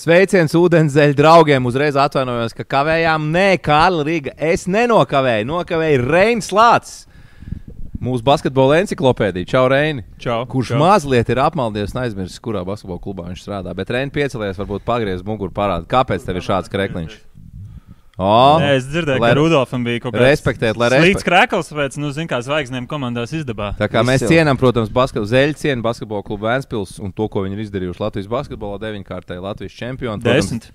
Sveiciens ūdenzēļa draugiem. Uzreiz atvainojos, ka kavējām. Nē, Kārlis Rīga. Es nenokavēju. Nokavēju Reinas Lācis. Mūsu basketbola encyklopēdija, Čau, Reini. Čau, kurš čau. mazliet ir apmaldies un aizmirsis, kurā basketbola klubā viņš strādā. Bet Reini piecelies, varbūt pagriez muguru parādu. Kāpēc tev ir šāds krekliņš? O, Nē, es dzirdēju, lai- ka Rudolfam bija kaut kāds Respektēt, lai slīds respekt- krēkls, pēc, nu, zin kā zvaigznēm komandās izdabā. Tā kā mēs Visi jau. cienām, protams, basketbolu zeļu, cienām basketbola klubu Vēnspils un to, ko viņi ir izdarījuši Latvijas basketbolā, deviņkārtēji Latvijas čempioni. Desmit.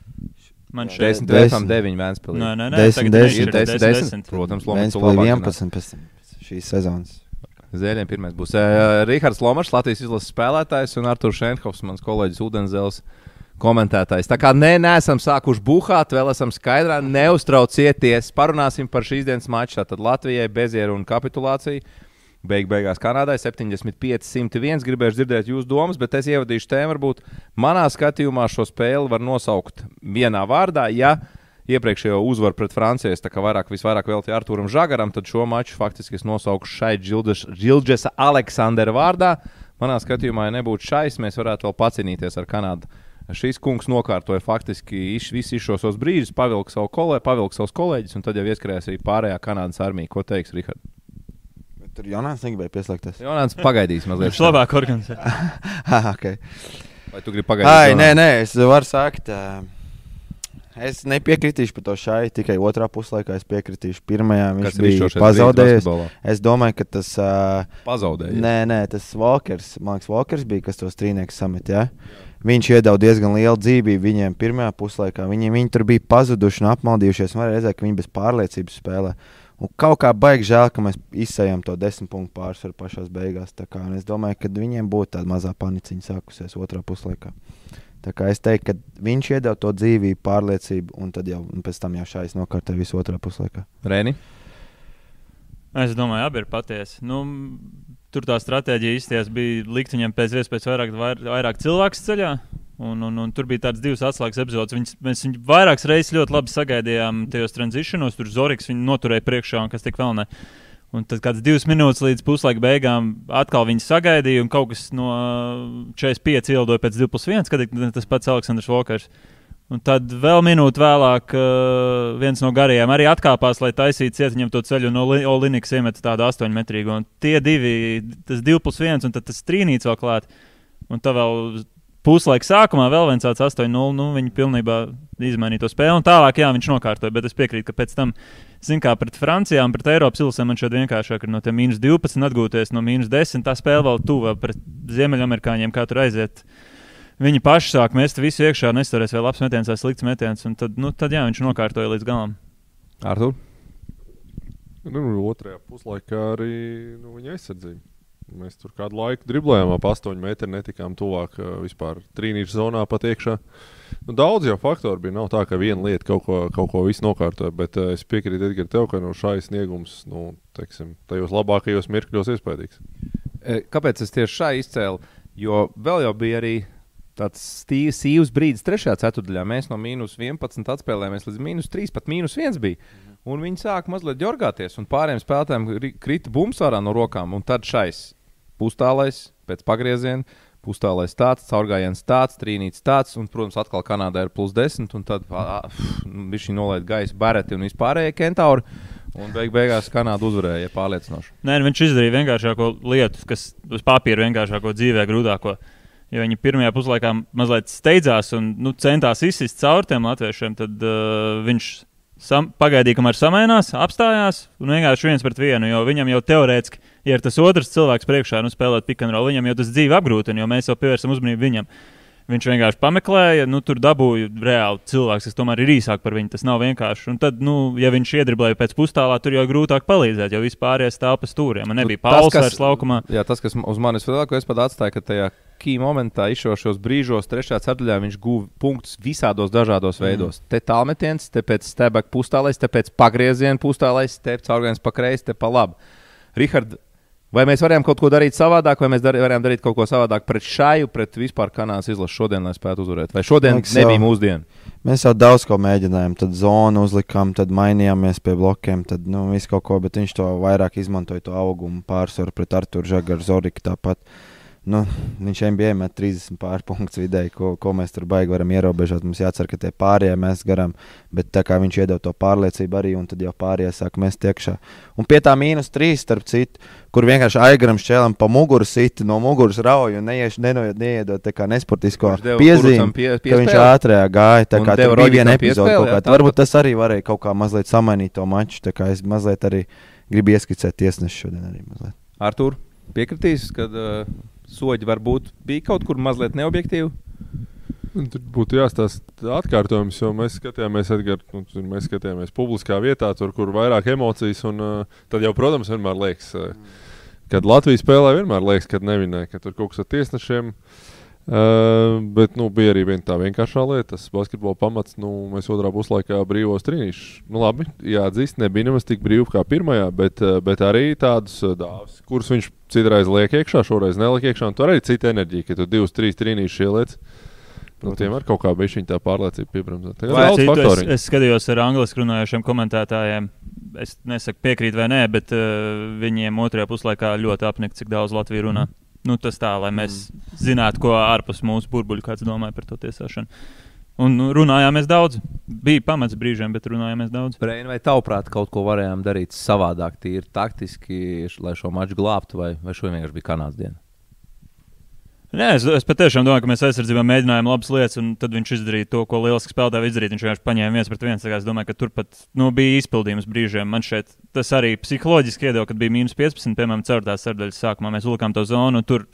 Man šeit. Desmit, Desmit. desmit, deviņi Vēnspilī. Nē, nē, nē. Desmit, tagad desmit. Ir ir desmit, desmit, protams, Lomas Viens to paliek labāk 11 pēc šīs sezonas. Zēļiem pirmais būs uh, Rihards Lomars, Latvijas izlases spēlētājs, un Arthurs Šenhofs, mans kolēģis Udenzels. Komentētājs. Tā kā nē, neesam sākuši buhāt, vēl esam skaidrā. Neuztraucieties. Parunāsim par šīs dienas maču. Tad Latvijai bezieru un kapitulāciju. Beig beigās Kanādai 75, 101. Gribēju dzirdēt jūsu domas, bet es ievadīšu tēmu. Varbūt manā skatījumā šo spēli var nosaukt vienā vārdā. Ja iepriekšējo uzvaru pret Franciju es tā kā vairāk, visvairāk veltīju Arturam Žagaram, tad šo maču faktiski es nosaukšu šai Džilģesa Aleksandra vārdā. Manā skatījumā, ja nebūtu šais, mēs varētu vēl pacīnīties ar Kanādu. Šis kungs nokārtoja faktiski iš, visus šos brīžus, pavilka savu kolēģi, pavilka savus kolēģus, un tad jau ieskrējās arī pārējā Kanādas armija. Ko teiks Rihards? Bet Tur Jonāns negribēja pieslēgties. Jonāns pagaidīs mazliet. Viņš labāk organizē. Okay. Vai tu gribi pagaidīt? Ai, nē, nē, es varu sākt. ā, Es nepiekritīšu par to šai, tikai otrā puslaikā es piekritīšu. Pirmajā viņš Kas bija pazaudējis. Es domāju, ka tas. Uh, Pazaudēja. Nē, nē, tas Walkers, Marks Walkers bija, kas tos trīniekus samet. Ja? Viņš iedeva diezgan lielu dzīvību viņiem pirmajā puslaikā. Viņi, viņi tur bija pazuduši un apmaldījušies. Man redzēja, ka viņi bez pārliecības spēlē. Un kaut kā baigi žēl, ka mēs izsējām to desmit punktu pārsvaru pašā beigās. Kā, es domāju, ka viņiem būtu tāda mazā paniciņa sākusies otrā puslaikā. Tā kā es teiktu, ka viņš iedeva to dzīvību, pārliecību, un tad jau un pēc tam jau šādi nokārtoja visu otrā puslaikā. Reni? Es domāju, abi ir patiesi. Nu, tur tā stratēģija izties bija likt viņam pēc iespējas vairāk, vair, vairāk cilvēku ceļā. Un, un, un tur bija tādas divas atslēgas epizodes. Viņas, mēs viņu vairākas reizes ļoti labi sagaidījām tajos tranzīšanos. Tur Zorigs viņu noturēja priekšā un kas tik vēl ne. Un tad kāds divas minūtes līdz puslaika beigām atkal viņi sagaidīja, un kaut kas no 45 ielidoja pēc 2 plus 1, kad ir tas pats Aleksandrs Vokers. Un tad vēl minūte vēlāk, uh, viens no garajiem arī atkāpās, lai taisītu ciet viņam to ceļu, un Oli- Olimpiks iemeta tādu astoņmetrīgu. Un tie divi, tas 2 plus 1, un tas trīnīts vēl klāt. Un tā vēl puslaika sākumā vēl viens tāds 8-0. Nu, viņi pilnībā izmainīja to spēli, un tālāk, jā, viņš nokārtoja. Bet es piekrītu, ka pēc tam, zin kā pret Francijām, pret Eiropas ilsēm, man šeit vienkāršāk ir no tiem mīnus 12 atgūties no mīnus 10. Tā spēle vēl tuvu pret Ziemeļamerikāņiem, kā tur aiziet. Viņi paši sāk mest visu iekšā, nestarēs vai labs metiens vai slikts metiens. un Tad, nu, tad jā, viņš nokārtoja līdz galam. Artur? Nu, otrajā puslaikā arī nu, viņa aizsardzība. Mēs tur kādu laiku driblējām, ap 8 metru netikām tuvāk uh, vispār trīnīšu zonā pat iekšā. Nu, daudz jau faktoru bija. Nav tā, ka viena lieta kaut ko, kaut ko visu nokārtoja, bet uh, es piekrītu Edgars tev, ka no šai sniegums, nu, teiksim, tajos labākajos mirkļos iespaidīgs. E, Kāpēc es tieši šā izcēlu? Jo vēl jau bija arī tāds stīvs, sīvs brīdis, trešajā ceturdaļā. Mēs no mīnus 11 atspēlējāmies līdz mīnus 3, pat mīnus 1 bija. Un viņi sāka mazliet ģorgāties, un pārējiem spēlētājiem ri- krita bumps ārā no rokām. Un tad šais pustālais pēc pagrieziena, pustālais tāds, caurgājiens tāds, trīnīts tāds, un, protams, atkal Kanādā ir plus 10, un tad viņš nolaid gaisa bareti un vispārējie kentauri. Un beig beigās Kanāda uzvarēja pārliecinoši. Nē, nu, viņš izdarīja vienkāršāko lietu, kas uz papīra vienkāršāko dzīvē grūtāko. Ja viņi pirmajā puslaikā mazliet steidzās un nu, centās izsist caur tiem latviešiem, tad uh, viņš sam, pagaidīja, kamēr samainās, apstājās un vienkārši viens pret vienu. Jo viņam jau teorētiski, ja ir tas otrs cilvēks priekšā, nu, spēlēt pikantrolu, viņam jau tas dzīve apgrūtina, jo mēs jau pievērsam uzmanību viņam. Viņš vienkārši pameklēja, nu, tur dabūja reāli cilvēks, kas tomēr ir īsāk par viņu. Tas nav vienkārši. Un tad, nu, ja viņš iedriblēja pēc pustālā, tur jau grūtāk palīdzēt, jo vispār ir stāv pa stūriem. Man nebija Nu, vairs laukumā. Jā, tas, kas uz manis vēl ko es pat atstāju, ka tajā key momentā, izšos brīžos, trešajā ceturtajā viņš guva punktus visādos dažādos veidos. Mm. Te tālmetiens, te pēc stebeka pustālais, te pēc pagrieziena pustālais, te caurgājums pa kreisi, te pa labi. Rihard, vai mēs varējām kaut ko darīt savādāk, vai mēs dar varējām darīt kaut ko savādāk pret šāju, pret vispār kanālas izlasu šodien, lai spētu uzvarēt? Vai šodien Liekas, nebija jau. mūsdiena? Mēs jau daudz ko mēģinājām. Tad zonu uzlikām, tad mainījāmies pie blokiem, tad nu, visu kaut ko, bet viņš to vairāk izmantoja, to augumu pārsvaru pret Arthuru Žagaru, Zoriku tāpat. Nu, viņš NBA met 30 pārpunktus vidēji, ko, ko mēs tur baigi varam ierobežot. Mums jācer, ka tie pārējie mēs garām, bet tā kā viņš iedod to pārliecību arī, un tad jau pārējie sāk mest iekšā. Un pie tā mīnus 3, starp citu, kur vienkārši aigaram šķēlam pa muguru sit, no muguras rauj un neieš, neno, neiedod tā kā nesportisko piezīmi, pie- ka viņš ātrāk gāja. Tā kā tur bija viena epizode kaut kāda. tā Varbūt tas arī varēja kaut kā mazliet samainīt to maču. Tā kā es mazliet arī gribu ieskicēt tiesnešu šodien arī mazliet. Artur, piekritīs, ka uh, soļi varbūt bija kaut kur mazliet neobjektīvi. Un Tur būtu jāstāsta atkārtojums, jo mēs skatījāmies, Edgar, nu, mēs skatījāmies publiskā vietā, tur, kur vairāk emocijas. Un, uh, tad jau, protams, vienmēr liekas, uh, kad Latvijas spēlē, vienmēr liekas, ka nevinēja, ka tur kaut kas ar tiesnešiem. Uh, bet nu, bija arī viena tā vienkāršā lieta, tas basketbola pamats. Nu, mēs otrā puslaikā brīvos trīnīšus. Nu, labi, jāatzīst, nebija nemaz tik brīvi kā pirmajā, bet, uh, bet arī tādus uh, dāvus, kurus viņš citreiz liek iekšā, šoreiz neliek iekšā. Tur arī cita enerģija, ka tu divus, trīs trīnīšus ieliec. Nu, tiem ar kaut kā bija šī tā pārliecība citu, es, es skatījos ar angliski runājošiem komentētājiem. Es nesaku piekrīt vai nē, bet uh, viņiem otrajā puslaikā ļoti apnika, cik daudz Latvijas runā. Nu, tas tā, lai mēs mm. zinātu, ko ārpus mūsu burbuļu kāds domāja par to tiesāšanu. Un nu, runājāmies daudz. Bija pamats brīžiem, bet runājāmies daudz. Breini, vai tavuprāt, kaut ko varējām darīt savādāk, tīri taktiski, lai šo maču glābtu, vai, vai šodien vienkārši bija kanādas diena? Nē, es, es patiešām domāju, ka mēs aizsardzībā mēģinājām labas lietas, un tad viņš izdarīja to, ko lieliski spēlētāji izdarīja. Viņš vienkārši paņēma viens pret viens. Es domāju, ka tur pat nu, bija izpildījums brīžiem. Man šeit tas arī psiholoģiski iedeva, kad bija mīnus 15, piemēram, ceturtās sārdaļas sākumā. Mēs uzlikām to zonu. Tur,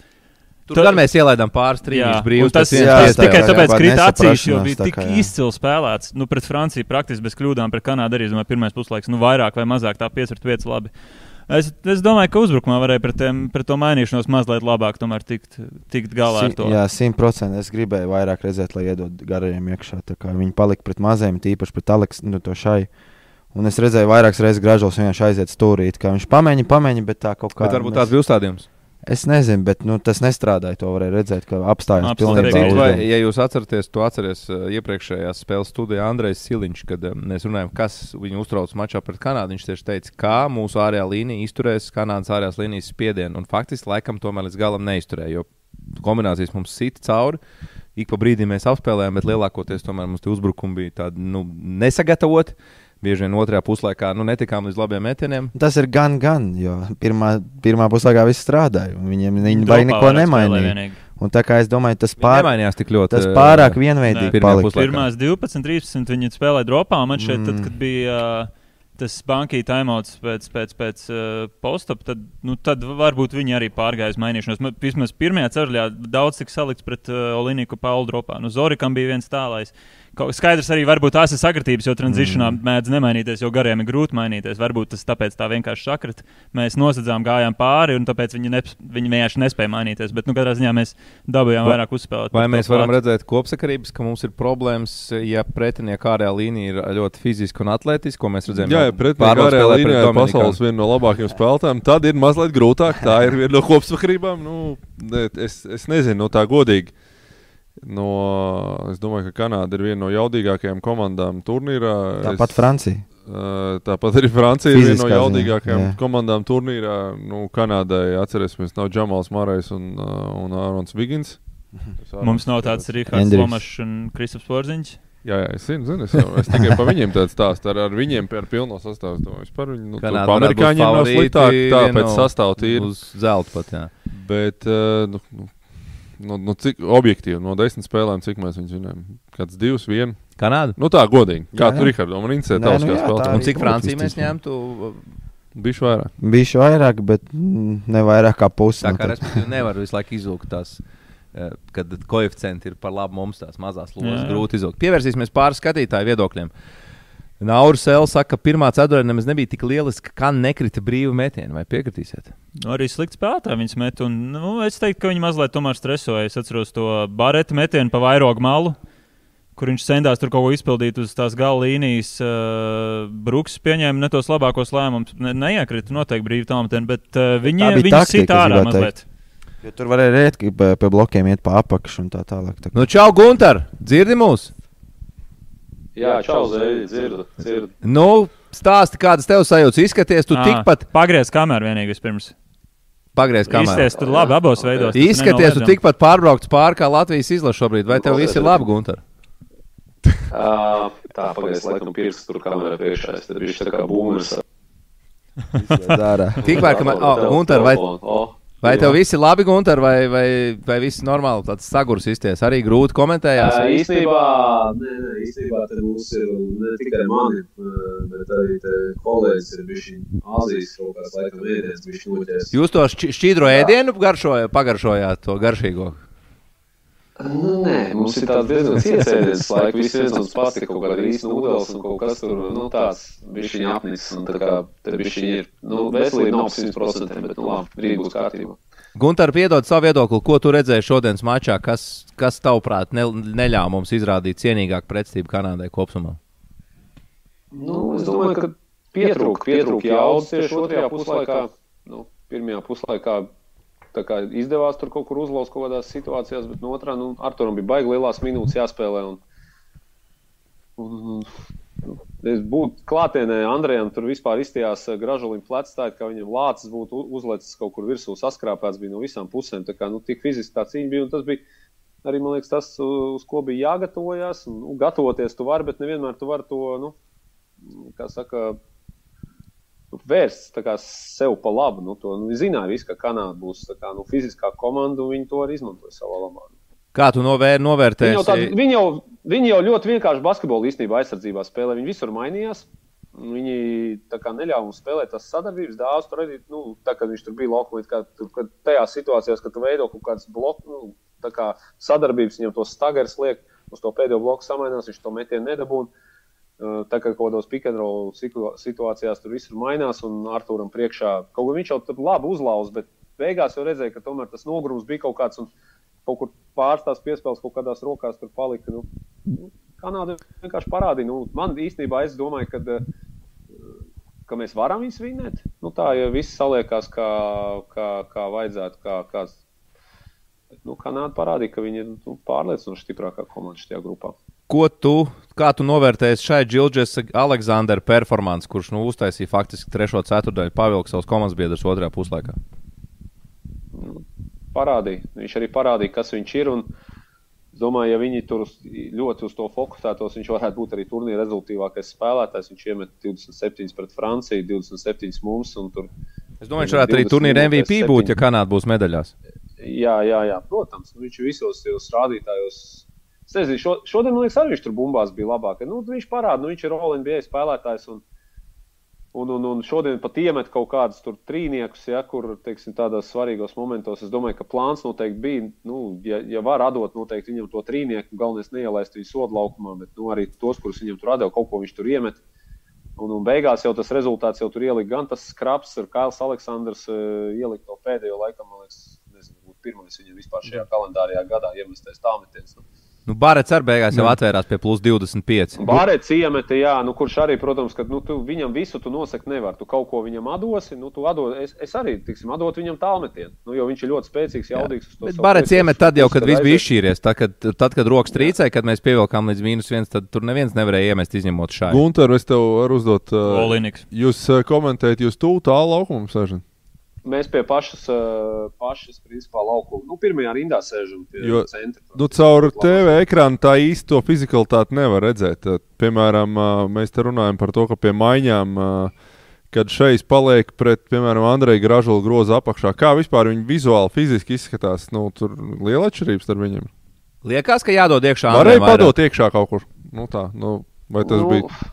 Tur gan mēs ielaidām pāris trījus brīvus. tas, jā, tas tikai jā, tāpēc jā, krita acīs, jo bija tik kā, jā. izcils spēlēts. Nu, pret Franciju praktiski bez kļūdām, pret Kanādu arī, domāju, pirmais puslaiks, nu, vairāk vai mazāk tā 5 pret 5 labi. Es, es domāju, ka uzbrukumā varēja pret, tiem, pret to mainīšanos mazliet labāk tomēr tikt, tikt galā ar to. Jā, simtprocentīgi. Es gribēju vairāk redzēt, lai iedod garajiem iekšā. Tā kā Viņi palika pret maziem, tīpaši pret Aleksu nu, to šai. Un es redzēju, vairākas reizes grāžos vienkārši aiziet stūrīt. kā Viņš pamēģina, pamēģina, bet tā kaut kā. Bet varbūt tāds bija uzstādījums. Es nezinu, bet nu, tas nestrādāja. To varēja redzēt, ka apstājās pilnībā. Vai, ja jūs atceraties, to atceries uh, iepriekšējās spēles studijā Andrejs Siliņš, kad um, mēs runājām, kas viņu uztrauc mačā pret Kanādu. Viņš tieši teica, kā mūsu ārējā līnija izturēs Kanādas ārējās līnijas spiedienu. Un faktiski laikam tomēr līdz galam neizturēja, jo kombinācijas mums sita cauri. Ik pa brīdim mēs apspēlējām, bet lielākoties tomēr mums tie uzbrukumi bija tādi nu, nesagatavoti. Bieži vien otrajā puslaikā nu, netikām līdz labiem metieniem. Tas ir gan, gan, jo pirmā, pirmā puslaikā viss strādāja. un Viņiem viņi baigi neko nemainīja. Un tā kā es domāju, tas, pār, Nemainījās tik ļoti. tas uh, pārāk vienveidīgi Nē. Pirmajā palika. Pirmās 12, 13 viņi spēlēja dropā. Man šeit, tad, Mm. kad bija uh, tas banka timeouts pēc, pēc, pēc uh, postapa, tad, nu, tad varbūt viņi arī pārgāja uz mainīšanos. Man Vismaz pirmajā ceļā daudz tika salikts pret uh, Olimpiku Paulu dropā. Nu, Zorikam bija viens tālais. Skaidrs arī varbūt tās ir sakritības, jo tranzīšanā mm. mēdz nemainīties, jo gariem ir grūti mainīties. Varbūt tas tāpēc tā vienkārši sakrita. Mēs nosacījām, gājām pāri, un tāpēc viņi, neps, viņi vienkārši nespēja mainīties. Bet, nu, katrā ziņā mēs dabūjām Vai- vairāk uzspēlēt. Vai mēs varam klāt. redzēt kopsakarības, ka mums ir problēmas, ja pretinieka ārējā līnija ir ļoti fiziska un atletiska, ko mēs redzējām? Jā, ja pretiniekā pārbaudas ārējā līnijā ir pasaules viena no labākajām spēlētājām, tad ir mazliet grūtāk. Tā ir viena no kopsakarībām. Nu, ne, es, es nezinu, no tā godīgi. No, es domāju, ka Kanāda ir viena no jaudīgākajām komandām turnīrā. Tāpat es, Francija. Uh, tāpat arī Francija ir viena no Fiziskā jaudīgākajām jā. komandām turnīrā. Nu, Kanādai, atcerēsimies, nav Džamals Marais un, uh, un Ārons Vigins. Mums nav tāds Rīgards Andrijs. Lomačs un Kristaps Porziņš. Jā, jā, es zinu, zinu es, jau, es tikai par viņiem tādu stāstu. Ar, ar viņiem ar pilno sastāvu. es domāju, viņi, nu, tur Kanāda pa varētu būt amerikāņiem nav sliktāk. Tā pēc no- sastāvā tīri. Uz zelta pat, jā. Bet, uh, nu, nu, nu, nu, cik objektīvi no desmit spēlēm, cik mēs viņus zinām? Kāds divs, viens. Kanāda? Nu, tā godīgi. Kā Jā, tu, jā. Rihards, man interesē, tavs nu kā spēlētājs. Un cik Francija mēs ņemtu? Bišķi vairāk. Bijuši vairāk, bet ne vairāk kā pusi. Tā no kā tā. respektīvi nevar visu laiku izvilkt tās. eh, Kad koeficienti ir par labu mums, tās mazās lomas grūti izvilkt. Pievērsīsimies pāris skatītāju viedokļiem. Nauris Sēls saka, ka pirmā ceturtajā nemaz nebija tik lieliska, kā nekrita brīva metiena. Vai piekritīsiet? Nu, arī slikts spēlētājs viņus met. Un, nu, es teiktu, ka viņi mazliet tomēr stresoja. Es atceros to bareta metienu pa vairogu malu. Kur viņš centās tur kaut ko izpildīt uz tās gala līnijas. Uh, Brooks pieņēma ne tos labākos lēmumus. Ne, neiekrita noteikti brīvi tālmetienu, bet uh, viņi, bija es ārā mazliet. Jo tur varēja rēt, ka pie, blokiem iet pa apakšu un tā tālāk. Tā. Nu, čau, Gunter! Dzirdi mūs! Jā, čau, Zēdi, dzirdu, dzirdu. Nu, stāsti, kādas tev sajūtas izskaties. Tu Ā, tikpat, Pagriez kameru vienīgi vispirms. Pagriez kamerā. Izties tur labi abos veidos. Izskaties, tu tikpat pārbraukts pāri kā Latvijas izlase šobrīd. Vai tev viss ir labi, Gunter? Uh, tā, pagaidzi, laikam, pirksts tur kamerā priekšā. Es tad viņš tā kā būmers. Dārā. Tikmēr, kamēr, oh, Gunter, vai, vai tev viss ir labi, Gunter, vai, vai, vai viss ir normāli? Tāds sagurs izties. Arī grūti komentējās. Jā, īstenībā, nē, nē, īstenībā te mums ir ne tikai mani, bet arī kolēģis ir bijis Āzijas kaut kāds laikam ēdiens, bijis noķērs. Jūs to šķidro ēdienu garšoja, pagaršojāt, to garšīgo. Nu, nē, mums ir tāds diezgan cietsēdiens, laika viss viens un tas pats, ir kaut kāda īsta nūdels un kaut kas tur, nu, tāds bišķiņ apnicis, un tā kā te bišķiņ ir, nu, veselība nav 100%, bet, nu, labi, rīt būs kārtībā. Gunter, piedod savu viedokli, ko tu redzēji šodienas mačā, kas, kas tavuprāt ne, neļāva mums izrādīt cienīgāku pretstību Kanādai kopumā? Nu, es domāju, ka pietrūka, pietrūka jaudas tieši otrajā puslaikā, nu, pirmajā puslaikā izdevās tur kaut kur uzlauzt kaut kādās situācijās, bet no otrā, nu, Arturam bija baigi lielās minūtes jāspēlē. Un, un, un, nu, es būtu klātienē Andrejam, tur vispār izstījās gražulim plecstājot, ka viņam lācis būtu u- uzlecis kaut kur virsū, saskrāpēts bija no visām pusēm. Tā kā, nu, tik fiziski tā cīņa bija, un tas bija arī, man liekas, tas, uz ko bija jāgatavojas. Un, nu, gatavoties tu vari, bet nevienmēr tu vari to, nu, kā saka, vērsts kā sev pa labu. Nu, to, nu, zināja, visi, ka Kanāda būs kā, nu, fiziskā komanda, un viņi to arī izmantoja savā labā. Kā tu novēr, Viņi jau, novērtēji? tād, viņi, jau, viņi jau ļoti vienkārši basketbolu īstenībā aizsardzībā spēlē. Viņi visur mainījās. Viņi kā neļāva mums spēlēt tās sadarbības dāvāts. Tur arī, nu, tā, kad viņš tur bija laukumā, kad, kad tajās situācijās, kad tu veido kaut kādas bloku, nu, kā sadarbības, viņam to stagars liek, uz to pēdējo bloku samainās, viņš to metienu nedabūna. Uh, Tā kā kaut kādos pikantrola situācijās tur viss mainās, un Arthūram priekšā kaut ko viņš jau tur labi uzlauza, bet beigās jau redzēja, ka tomēr tas nogrūms bija kaut kāds, un kaut kur pāris tās piespēles kaut kādās rokās tur palika. Nu, Kanāda vienkārši parādīja, nu, man īstenībā es domāju, ka, uh, ka mēs varam viņus vinēt. Nu, tā jau viss saliekās, kā, kā, kā vajadzētu. Kā, bet, nu, Kanāda parādīja, ka viņi ir nu, pārliecinoši stiprākā komanda šajā grupā. Ko tu, kā tu novērtēji šai Džilģes Aleksandra performance, kurš nu, uztaisīja faktiski trešo ceturdaļu, pavilka savus komandas biedrus otrajā puslaikā? parādīja. Viņš arī parādīja, kas viņš ir. Un, es domāju, ja viņi tur uz, ļoti uz to fokusētos, viņš varētu būt arī turnīra rezultātīvākais spēlētājs. Viņš iemet 27 pret Franciju, 27 mums. Tur, Es domāju, viņš varētu arī turnīra MVP būt, ja Kanāda būs medaļās. jā, jā, jā, protams. Nu, viņš visos tajos rādītājos. Es nezinu, šo, šodien man liekas, arī viņš tur bumbās bija labāk. Nu, viņš parāda, nu, viņš ir OLNBA spēlētājs. Un, Un, un, un šodien pat iemet kaut kādus tur trīniekus, ja, kur teiksim, tādos svarīgos momentos. Es domāju, ka plāns noteikti bija. Nu, ja, ja var atdot noteikti viņam to trīnieku, galvenais neielaist viņu sodu laukumā, bet nu, arī tos, kurus viņam tur atdeva, kaut ko viņš tur iemet. Un, un beigās jau tas rezultāts jau tur ielika gan tas skraps, ar Kails Aleksandrs uh, ielika to pēdējo laikam, man liekas, nezinu, pirmais viņam vispār šajā kalendārajā gadā iemestais tālmetiens. Nu. Nu, Barets ar beigās jau atvērās pie plus 25. Bārēts iemeta, jā, nu, kurš arī, protams, ka nu, tu viņam visu tu nosaki nevar. Tu kaut ko viņam atdosi, nu, tu atdod, es, es arī, tiksim, atdot viņam tālmetienu, nu, jo viņš ir ļoti spēcīgs, jaudīgs. Bet savu Barets priekšu, iemet kurš- tad jau, kad viss bija izšķīries. Tad, kad, tad, kad rokas trīcēja, kad mēs pievilkām līdz mīnus viens, tad tur neviens nevarēja iemest izņemot šādu. Gunter, es tev varu uzdot. Uh, jūs uh, komentējat, jūs tuvu tālu laukumu sēžat. Mēs pie pašas, uh, pašas principā, laukuma, nu, pirmajā rindā sēžam pie Jo, centra. Nu, caur TV ekrānu tā īsti to fizikalitāti nevar redzēt. Uh, Piemēram, uh, mēs te runājam par to, ka pie maiņām, kad šeit paliek pret, piemēram, Andreja Gražula groza apakšā, kā vispār viņi vizuāli, fiziski izskatās, nu, tur liela atšķirība starp viņiem. Liekas, ka jādod iekšā. Varēja padot iekšā kaut kur. Nu, tā, nu, vai tas nu, bija?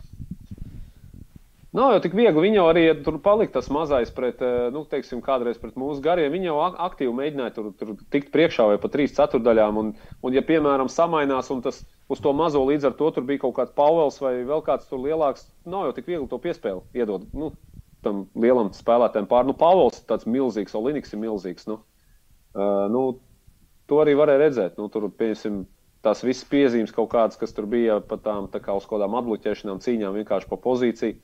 Nav jau tik viegli. Viņa arī ja tur palika tas mazais pret, eh, nu, teiksim, kādreiz pret mūsu gariem. Viņa jau ak- aktīvi mēģināja tur, tur tikt priekšā vai pa trīs ceturdaļām. Un, un ja, piemēram, samainās un tas uz to mazo līdz ar to tur bija kaut kāds Pāvils vai vēl kāds tur lielāks, nav jau tik viegli to piespēli iedot. Nu, tam lielam spēlētājam pār. Nu, Pāvils ir tāds milzīgs, Olimpiks ir milzīgs. Nu. Uh, nu, to arī varēja redzēt. Nu, tur, piemēram, tās visas piezīmes kaut kādas, kas tur bija pat tām tā kā uz kaut kādām atbloķēšanām, cīņām vienkārši pa pozīciju.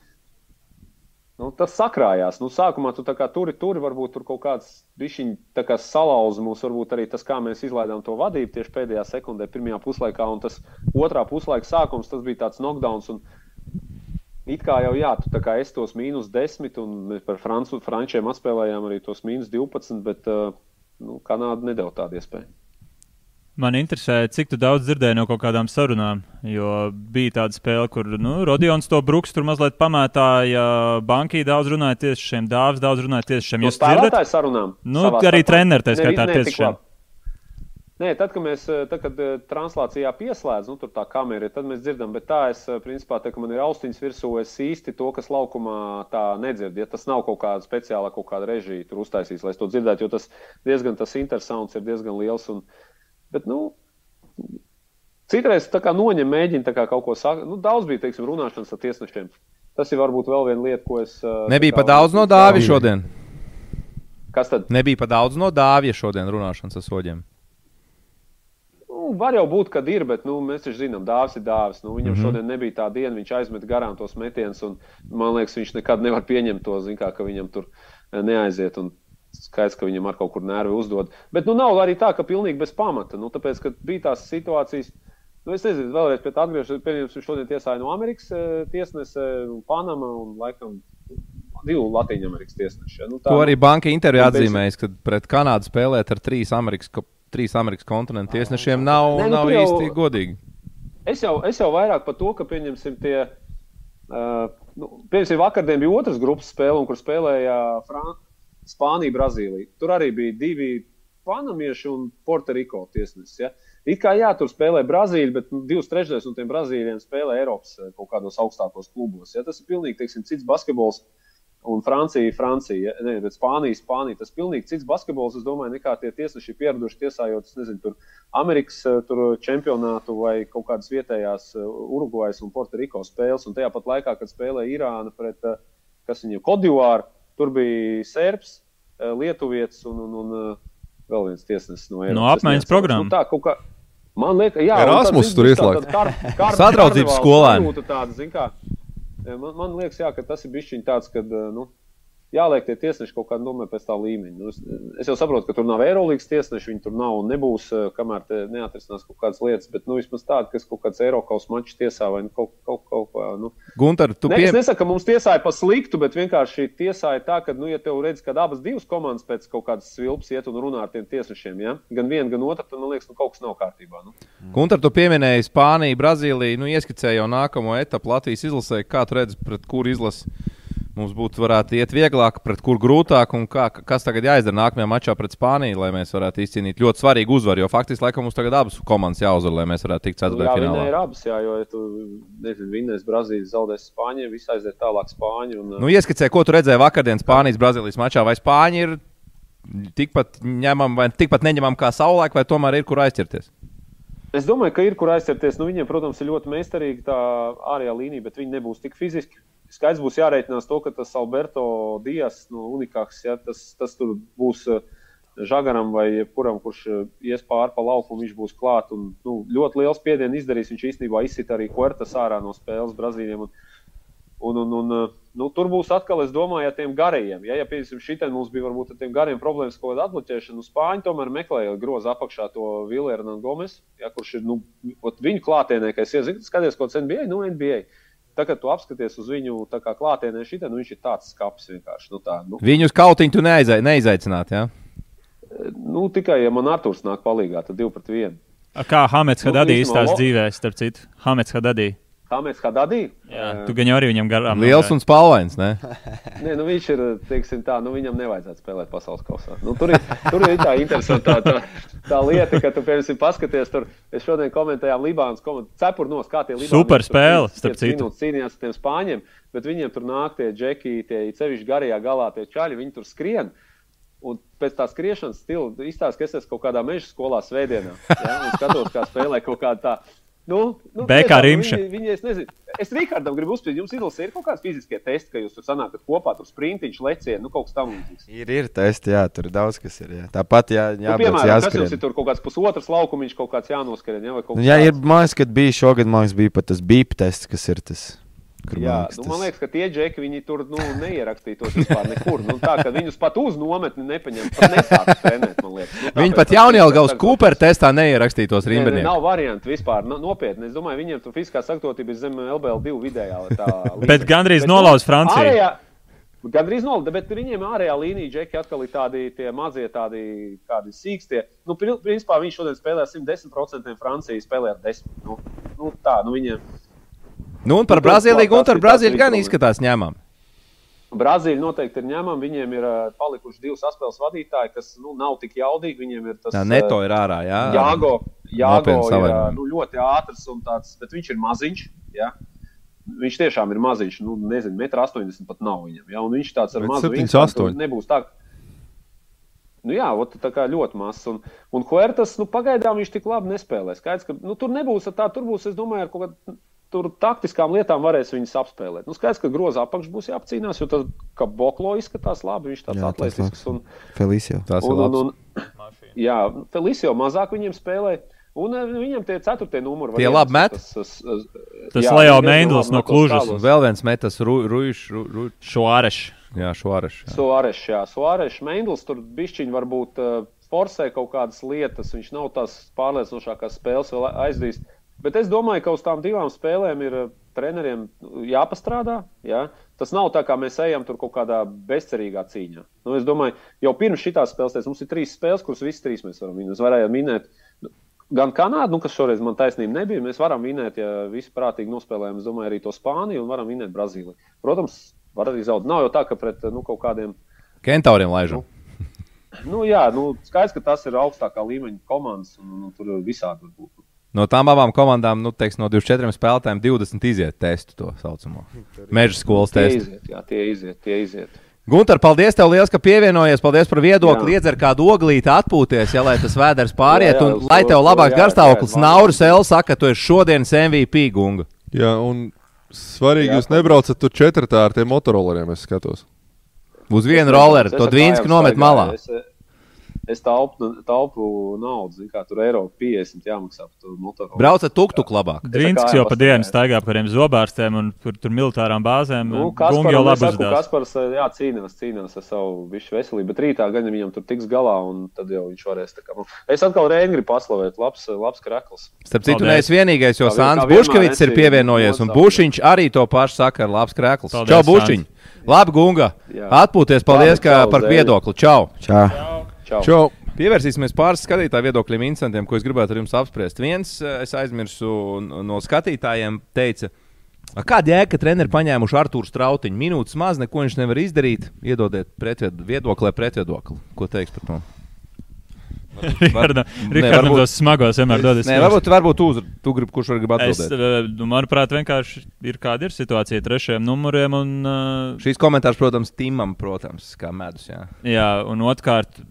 Nu, tas sakrājās. Nu, sākumā tu turi, turi varbūt tur kaut kāds bišķiņ kā salauza mums, varbūt arī tas, kā mēs izlaidām to vadību tieši pēdējā sekundē, pirmajā puslaikā, un tas otrā puslaika sākums, tas bija tāds knockdowns. Un, it kā jau jā, tu kā es tos mīnus 10, un mēs par frančiem atspēlējām arī tos mīnus 12, bet uh, nu, Kanāda nedēļa tādu iespēju. Man interesē, cik daudz dzirdēju no kaut kādām sarunām. Jo bija tāda spēle, kur nu, Rodions to bruks tur mazliet pamētāja. Bankī daudz runāja tieši šiem dāvāts, daudz runāja tieši šiem. Jūs spēlētāju sarunām? Nu, arī treneri tā skaitā tieši šiem. Nē, tad, kad mēs tad, kad translācijā pieslēdzam, nu, tur tā kamera ir, tad mēs dzirdam, bet tā es, principā, tā, ka man ir austiņas virsū, es īsti to, kas laukumā tā nedzirdu. Ja tas nav kaut kāda speciāla kaut kāda režija tur uztaisīs, lai es to dzirdētu, jo tas diezgan tas intersauns ir diezgan liels. Un, bet, nu, citreiz tā kā noņem, mēģina kā kaut ko sakt. Nu, daudz bija, teiksim, runāšanas ar tiesnešiem. Tas ir varbūt vēl viena lieta, ko es. Nebija pa daudz no dāvja šodien. Kas tad? Nebija pa daudz no dāvja šodien runāšanas ar soļiem. Nu, var jau būt, ka ir, bet nu, mēs taču zinām, dāvāts ir dāvāts. Nu, viņam mm -hmm. šodien nebija tā diena, viņš aizmet garām tos metienus. Man liekas, viņš nekad nevar pieņemt to, kā, ka viņam tur neaiziet. Un skaidrs, ka viņam ar kaut kur nervi uzdod. Bet nu, nav arī tā, ka pilnīgi bez pamata. Nu, tāpēc, ka bija tās situācijas. Nu, es nezinu, vēlreiz pie tā atgriežos. Pieņemsim, šodien tiesāja no Amerikas tiesnese, Panama un laikam divu Latvijas Amerikas tiesnešu. Ja? Nu, tā, to arī banka intervijā atzīmējas, ka pret Kanādu spēlēt ar trīs Amerikas trīs Amerikas kontinentu tiesnešiem nav, ne, nu, nav jau, īsti godīgi. Es jau, es jau vairāk par to, ka pieņemsim tie. Uh, nu, pieņemsim, vakardien bija otrs grupas spēle, kur spēlēja Fran Spānija, Brazīlija. Tur arī bija divi panamieši un Puertoriko tiesnesis. Ja? It kā jā, tur spēlē Brazīlija, bet divas trešdaļas no tiem brazīļiem spēlē Eiropas uh, kaut kādos augstākos klubos. Ja? Tas ir pilnīgi teiksim, cits basketbols. Un Francija, Francija, ne, bet Spānija, Spānija. Tas ir pilnīgi cits basketbols, es domāju, nekā tie tiesneši ir pieraduši tiesājot, nezinu, tur Amerikas eh, tur čempionātu vai kaut kādas vietējās eh, Urugvajas un Puertoriko spēles. Un tajā pat laikā, kad spēlēja Irāna pret, eh, kas viņu Kodivāru, tur bija Serbs, Lietuvietis un, un, un vēl viens tiesnesis no Eiropas. No apmaiņas programmas. Nu, tā, kā, man liekas, jā, Erasmus tur ieslēgts. Sadraudzības skolēni. Tāda, zin kā, Man, man liekas, jā, ka tas ir bijis tāds, ka nu, jāliek tie tiesneši kaut kādā nomē pēc tā līmeņa. Nu, es, es jau saprotu, ka tur nav Eirolandes tiesneši, viņi tur nav un nebūs, kamēr neatrisinās kaut kādas lietas, bet nu, vismaz tāda, kas kaut kāds Eiropas mačs tiesā vai nu, kaut, kaut, kaut kā. Nu. Gunter, tu ne, pie... Es nesaku, ka mums tiesāja pa sliktu, bet vienkārši tiesāja tā, ka, nu, ja tev redz, ka abas divas komandas pēc kaut kādas svilpas iet un runā ar tiem tiesnešiem, ja? gan viena, gan otra, tad man liekas, nu, kaut kas nav kārtībā. Nu. Gunter, tu pieminēji Spāniju, Brazīliju, nu, ieskicēji jau nākamo etapu Latvijas izlasē, kā tu redzi, pret kuru izlasi mums būtu varētu iet vieglāk, pret kur grūtāk, un kā, kas tagad jāizdara nākamajā mačā pret Spāniju, lai mēs varētu izcīnīt ļoti svarīgu uzvaru. Jo faktiski, laikam, mums tagad abas komandas jāuzvar, lai mēs varētu tikt ceturtajā finālā. Jā, ir abas, jā, jo, ja tu vinnēs Brazīlijas, zaudēs Spāņu, viss aiziet tālāk Spāņu. Un, nu, ieskicē, ko tu redzēji vakardienas Spānijas Brazīlijas mačā, vai Spāņi ir tikpat ņemam vai tikpat neņemam kā savulaik, vai tomēr ir kur aizķerties? Es domāju, ka ir kur aizķerties. Nu, viņiem, protams, ir ļoti meistarīga tā ārējā līnija, bet viņi nebūs tik fiziski skaidrs būs jārēķinās to, ka tas Alberto Dijas, no Unikāks, ja, tas, tas tur būs eh, Žagaram vai jebkuram, kurš eh, ies pāri pa lauku, viņš būs klāt. Un, nu, ļoti liels spiediens izdarīs. Viņš īstenībā izsita arī Kuertas ārā no spēles Brazīlijam. Un, un, un, un, eh, nu, tur būs atkal, es domāju, ar tiem garajiem. Ja, ja piemēram, šitien mums bija varbūt ar tiem gariem problēmas, kāda atbloķēšana, nu, Spāņi tomēr meklēja grozu apakšā to Vilēru Gomes, ja, kurš ir nu, viņu klātienē, ka es iezinu, skaties, ko NBA, nu, NBA. Tagad, kad tu apskaties uz viņu klātienē, šitā, nu, viņš ir tāds skats vienkārši. Nu, tā, nu. Viņus kautiņu tu neaizai, neizaicināt? Ja? Nu, tikai, ja man Arthurs nāk palīgā, tad divi pret vienu. Kā Hamets Hadadī nu, izstāsta dzīvē, starp citu? Hamets Hadadī. Hames Hadadī. Jā, tu gan jau arī viņam garām. Liels un spalvains, ne? Nē, nu viņš ir, teiksim tā, nu viņam nevajadzētu spēlēt pasaules kausā. Nu, tur, ir, tur ir tā interesanta tā, tā, tā lieta, ka tu, piemēram, paskaties tur, es šodien komentējām Libānas komandu, cepur nos, kā tie Libāni. Super spēle, starp citu. Cīnījās ar tiem spāņiem, bet viņiem tur nāk tie džeki, tie cevišķi garajā galā, tie čaļi, viņi tur skrien. Un pēc tā skriešanas stila izstāsta, ka es esmu kaut kādā meža skolā svētdienā. Ja, un skatos, kā spēlē kaut kāda tāda Nu, nu, Bekā Rimša. Viņi, viņi, es nezinu, es Rihardam gribu uzspēlēt, jums izlasīt, ir kaut kāds fiziskie testi, ka jūs tur sanākat kopā, tur sprintiņš, lecieni, nu kaut kas tam līdzīgs. Ir, ir testi, jā, tur daudz kas ir. Jā. Tāpat, jā, jā, nu, piemēram, jāskrien. kas jums ir tur kaut kāds pusotras laukumiņš, kaut kāds jānoskrien, jā, vai kaut kas. Nu, jā, ir mājas, kad bija šogad, mājas bija pat tas bīp tests, kas ir tas. Kur Jā, man liekas, nu, man liekas, ka tie džeki viņi tur nu, neierakstītos vispār nekur. Nu, tā kā viņus pat uz nometni nepaņem, pat nesāks trenēt, man liekas. Nu, Viņi pat ka Jaunjēlgavas tas- Cooper testā neierakstītos Nē, nē, rindinieku. Nav variantu vispār. Nu, nopietni. Es domāju, viņiem tur fiziskā sagatavotība ir zem LBL2 vidējā. tā Bet gandrīz nu, nolauz Franciju. ārējā- Gandrīz nolaiž, bet viņiem ārējā līnija džeki atkal ir tādi tie mazie, tādi kādi sīkstie. Nu, pri- principā viņš šodien spēlē 110%, Francija spēlē ar 10%. Nu, nu, tā, nu viņiem. Nu, un par Nu, Brazīliju, un tas ar ir Brazīliju gan izskatās ņemam. Brazīļi noteikti ir ņemami. Viņiem ir uh, palikuši divi saspēles vadītāji, kas nu, nav tik jaudīgi. Viņiem ir tas Tā neto ir ārā, jā. Jāgo, Jāgo ir savainojumi. nu, ļoti ātrs un tāds, bet viņš ir maziņš. Ja? Viņš tiešām ir maziņš. Nu, nezinu, 1,80 m pat nav viņam. Ja? Un viņš tāds ar mazu 7,8. wingspan, tur nebūs tā. Nu, jā, ot, tā kā ļoti mazs. Un, un Huertas, nu, pagaidām viņš tik labi nespēlē. Skaidrs, ka nu, tur nebūs tā, tur būs, es domāju, ar kaut kādām tur taktiskām lietām varēs viņus apspēlēt. Nu, skaidrs, ka grozā apakš būs jāapcīnās, jo tas, kā Boklo izskatās labi, viņš tāds tas atletisks. Un, Felicio. Tas ir un, un, un, jā, Felicio mazāk viņiem spēlē. Un eh, viņam tie ceturtie numuri. Tie variants, labi met? Tas, tas, Tas jā, Leo labi no Klužas. Un vēl viens metas Rūjš. Ru, Šuāreš. jā, Šuāreš. jā. Suāreš, jā, Suāreš, Meindls tur bišķiņi varbūt uh, forsē kaut kādas lietas. Viņš nav tās pārliecinošākās spēles vēl aizdīs. Bet es domāju, ka uz tām divām spēlēm ir uh, treneriem jāpastrādā. Jā. Tas nav tā, kā mēs ejam tur kaut kādā bezcerīgā cīņā. Nu, es domāju, jau pirms šīs spēles, teicu, mums ir trīs spēles, kuras visas trīs mēs varam vinēt. Mēs varējām minēt gan Kanādu, nu, kas šoreiz man taisnība nebija. Mēs varam vinēt, ja visi prātīgi nospēlējam, es domāju, arī to Spāniju un varam vinēt Brazīliju. Protams, var arī zaudēt. Nav jau tā, ka pret nu, kaut kādiem Kentauriem laižam. Nu, jā, nu, skaidrs, ka tas ir augstākā līmeņa komandas, un, un tur visādi var būt. No tām abām komandām, nu, teiks, no 24 spēlētājiem, 20 iziet testu to saucamo. Meža skolas Tie testu. iziet, jā, tie iziet, tie iziet. Gunter, paldies tev liels, ka pievienojies. Paldies par viedokli. Iedzer kādu oglīti, atpūties, ja lai tas vēders pāriet. Jā, jā, un lai tev labāks garstāvoklis. Nauris L. saka, ka tu esi šodienas MVP gunga. Jā, un svarīgi, Jā, jūs nebraucat tur četrtā ar tiem motorolleriem, es skatos. Uz vienu rolleru. To kājām nomet malā. Es, es taupu, taupu naudu, kā tur eiro 50 jāmaksā par to motoru. Braucat tuk-tuk labāk. Kājām jau pa dienu staigā par tiem zobārstiem un tur, tur militārām bāzēm. Nu, Gungi jau labi Kaspars, uzdevās. Kaspars jā, cīnās, cīnās ar savu višu veselību, bet rītā gan viņam tur tiks galā, un tad jau viņš varēs. tā Kā, nu, es atkal Reini gribu paslavēt, labs, labs krakls. Starp citu, nevis vienīgais, jo Sāns Buškevits ir pievienojies, un. Bušiņš arī to pašu saka ar labs krēkls. Paldies, Čau. Bušiņ! Labi, gunga! Atpūties, paldies ka par viedokli. Čau! Čau! Čau! Čau! Pievērsīsimies pāris skatītāju viedokļiem, incidentiem, ko es gribētu ar jums apspriest. Viens, eh, es aizmirsu no skatītājiem, teica, "A, kāda jēga, ka treneri paņēmuši Arthuru Strautiņu? Minūtes maz, neko viņš nevar izdarīt. Iedodiet pretved, viedokli vai pretviedokli. Ko teiks par to? Rihardam Ne, Rihardam varbūt- tos smagos vienmēr dodas. Nē, varbūt, varbūt tu, uz- tu gribi, kurš var grib Es, atbildēt. eh, nu, manuprāt, vienkārši ir kāda ir situācija trešajam numuriem. Un, uh, Šīs komentārs, protams, Timam, protams, kā medus. Jā. jā, un otrkārt,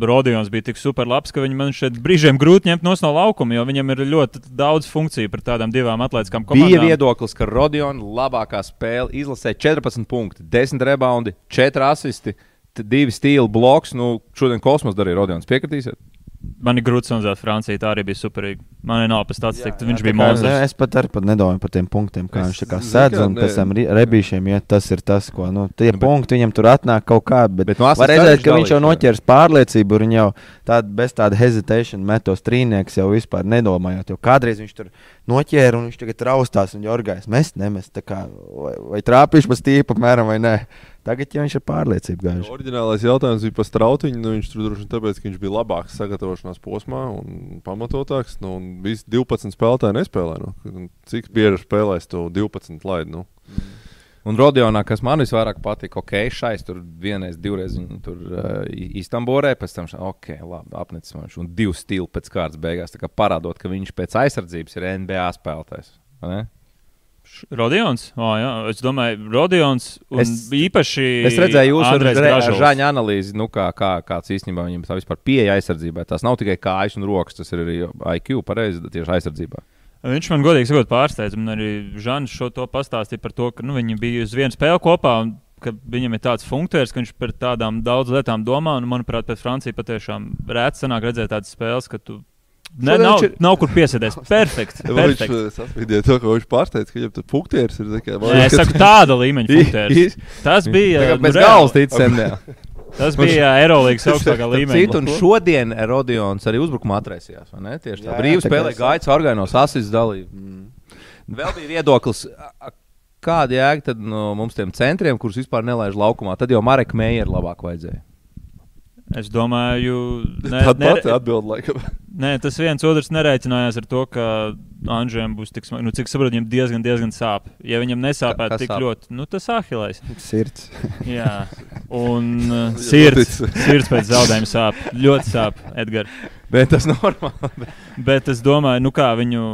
Rodions bija tik super labs, ka viņi man šeit brīžiem grūti ņemt no laukuma, jo viņam ir ļoti daudz funkciju par tādām divām atletiskām Bija komandām. viedoklis, ka Rodions labākā spēle izlasē 14 punkti, 10 rebaundi, 4 asisti, 2 stila bloks. Nu, šodien kosmos darīja Rodions. Piekritīsiet? Man ir grūti sanākt, Francija tā arī bija superīga. Man ir nav pēc tāds, cik viņš bija ne, Es pat arī pat nedomāju par tiem punktiem, kā Es viņš kā sēdz un pēc tam rebīšiem iet. Tas ir tas, ko nu, tie Nu, bet- punkti viņam tur atnāk kaut kā. Bet, Bet no var redzēt, viņš ka viņš jau noķers pārliecību, un jau tād, bez tāda hesitation metos trīnieks jau vispār nedomājot. Jo kādreiz viņš tur noķēra un viņš tagad raustās un jorgājas. Mēs nemest, tā kā, vai, vai trāpīšu pa stīpu, apmēram, vai nē. Tagad jau viņš ir pārliecība gājuši. Oriģinālais jautājums bija par strautiņu. Nu, viņš tur droši vien tāpēc, ka viņš bija labāks sagatavošanās posmā un pamatotāks. Nu, un visi 12 spēlētāji nespēlē. Nu. Cik bieži spēlēs to 12 laidu? Nu? Un Rodionā, kas man visvairāk patika, ok, šais tur vienreiz, divreiz viņu tur uh, iztamborē, pēc tam, ok, labi, apnicis viņš un divu stilu pēc kārtas beigās, tā kā parādot, ka viņš pēc aizsardzības ir NBA spēlētājs. vai ne? Rodions? Oh, jā, es domāju, Rodions un Es- īpaši. Es redzēju jūsu žāņa analīzi, nu, kā, kā, kāds īstenībā viņam tā vispār pieeja aizsardzībai. Tas nav tikai kājas un rokas, tas ir arī IQ pareizi tieši aizsardzībā. Viņš man godīgi sakot, pārsteidz. Man arī Žants šo to pastāstīja par to, ka nu, viņi bija uz vienu spēli kopā. Un, ka Viņam ir tāds funkcijas, ka viņš par tādām daudz lietām domā. Un, manuprāt, pēc Francijas patiešām rēts sanāk redzēt tādas spēles, ka tu Ne, Šodien nav, ir- nav kur piesēties. Perfekts. Vai Viņš perfekts. eh, sasprīdēja to, ka viņš pārsteidz, ka viņam tur punktieris ir. kā, man Nē, es saku, tāda līmeņa funkcijas. Tas bija. Nu, bez reāli. galvas ticam. jā. Tas bija Eirolandes augstākā līmeņa. Citu, un šodien Rodions arī uzbrukumā atraisījās. vai ne? Tieši tā. Kā spēlē gaitas orgānos, asis dalīja. Vēl bija viedoklis. Kāda jēga tad no mums tiem centriem, kurus vispār nelaiž laukumā? Tad jau Marek Meijer labāk vajadzēja. Es domāju, ne, Tāda ne, pati atbilde, laikam. nē, tas viens otrs nereiķinājās ar to, ka Anžēm būs tik smagi. Nu, cik saprotu, viņam diezgan, diezgan sāp. Ja viņam nesāpētu tik sāp? ļoti, nu tas ahilais. Sirds. Jā, un uh, sirds, sirds pēc zaudējuma sāp. Ļoti sāp, Edgars. Bet tas normāli. Bet es domāju, nu kā viņu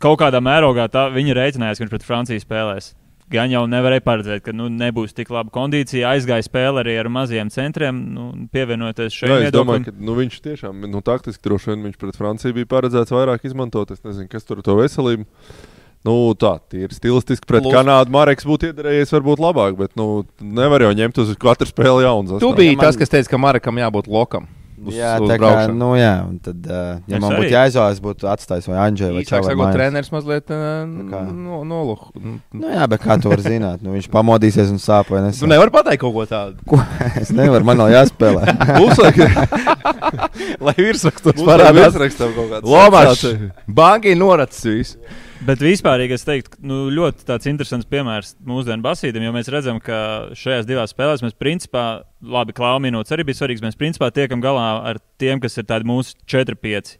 kaut kādā mērogā tā, viņi rēķinājās, ka viņš pret Franciju spēlēs. Gan jau nevarēja paredzēt, ka nu, nebūs tik laba kondīcija. Aizgāja spēle arī ar maziem centriem, nu, pievienoties šai Jā, es domāju, ka nu, viņš tiešām, nu, taktiski droši vien viņš pret Franciju bija paredzēts vairāk izmantot. Es nezinu, kas tur to veselību. Nu, tā ir stilistiski. Pret Plus- Kanādu Marks būtu iedarējies varbūt labāk, bet nu, nevar jau ņemt uz katru spēli jaunu. Tu biji tas, kas teica, ka Marekam jābūt lokam. Uz, Jā, uz tā kā, braukšanu. nu jā, un tad, uh, ja Es man arī. būtu jāizvēlas, būtu atstājis vai Anģēlu vai Čavu. sakot, treneris mazliet kā? no, noluh. Nu jā, bet kā to var zināt? Nu, viņš pamodīsies un sāp vai Tu nesāp. nevari pateikt kaut ko tādu. Ko? Es nevaru, man vēl jāspēlē. Lai virsrakstos parādās. Lomačs. Bankai noracis visu. Bet vispār es teiktu, nu, ļoti tāds interesants piemērs mūsdienu basītam, jo mēs redzam, ka šajās divās spēlēs mēs principā, labi, klauva minūtes arī bija svarīgs, mēs principā tiekam galā ar tiem, kas ir tādi mūsu 4-5.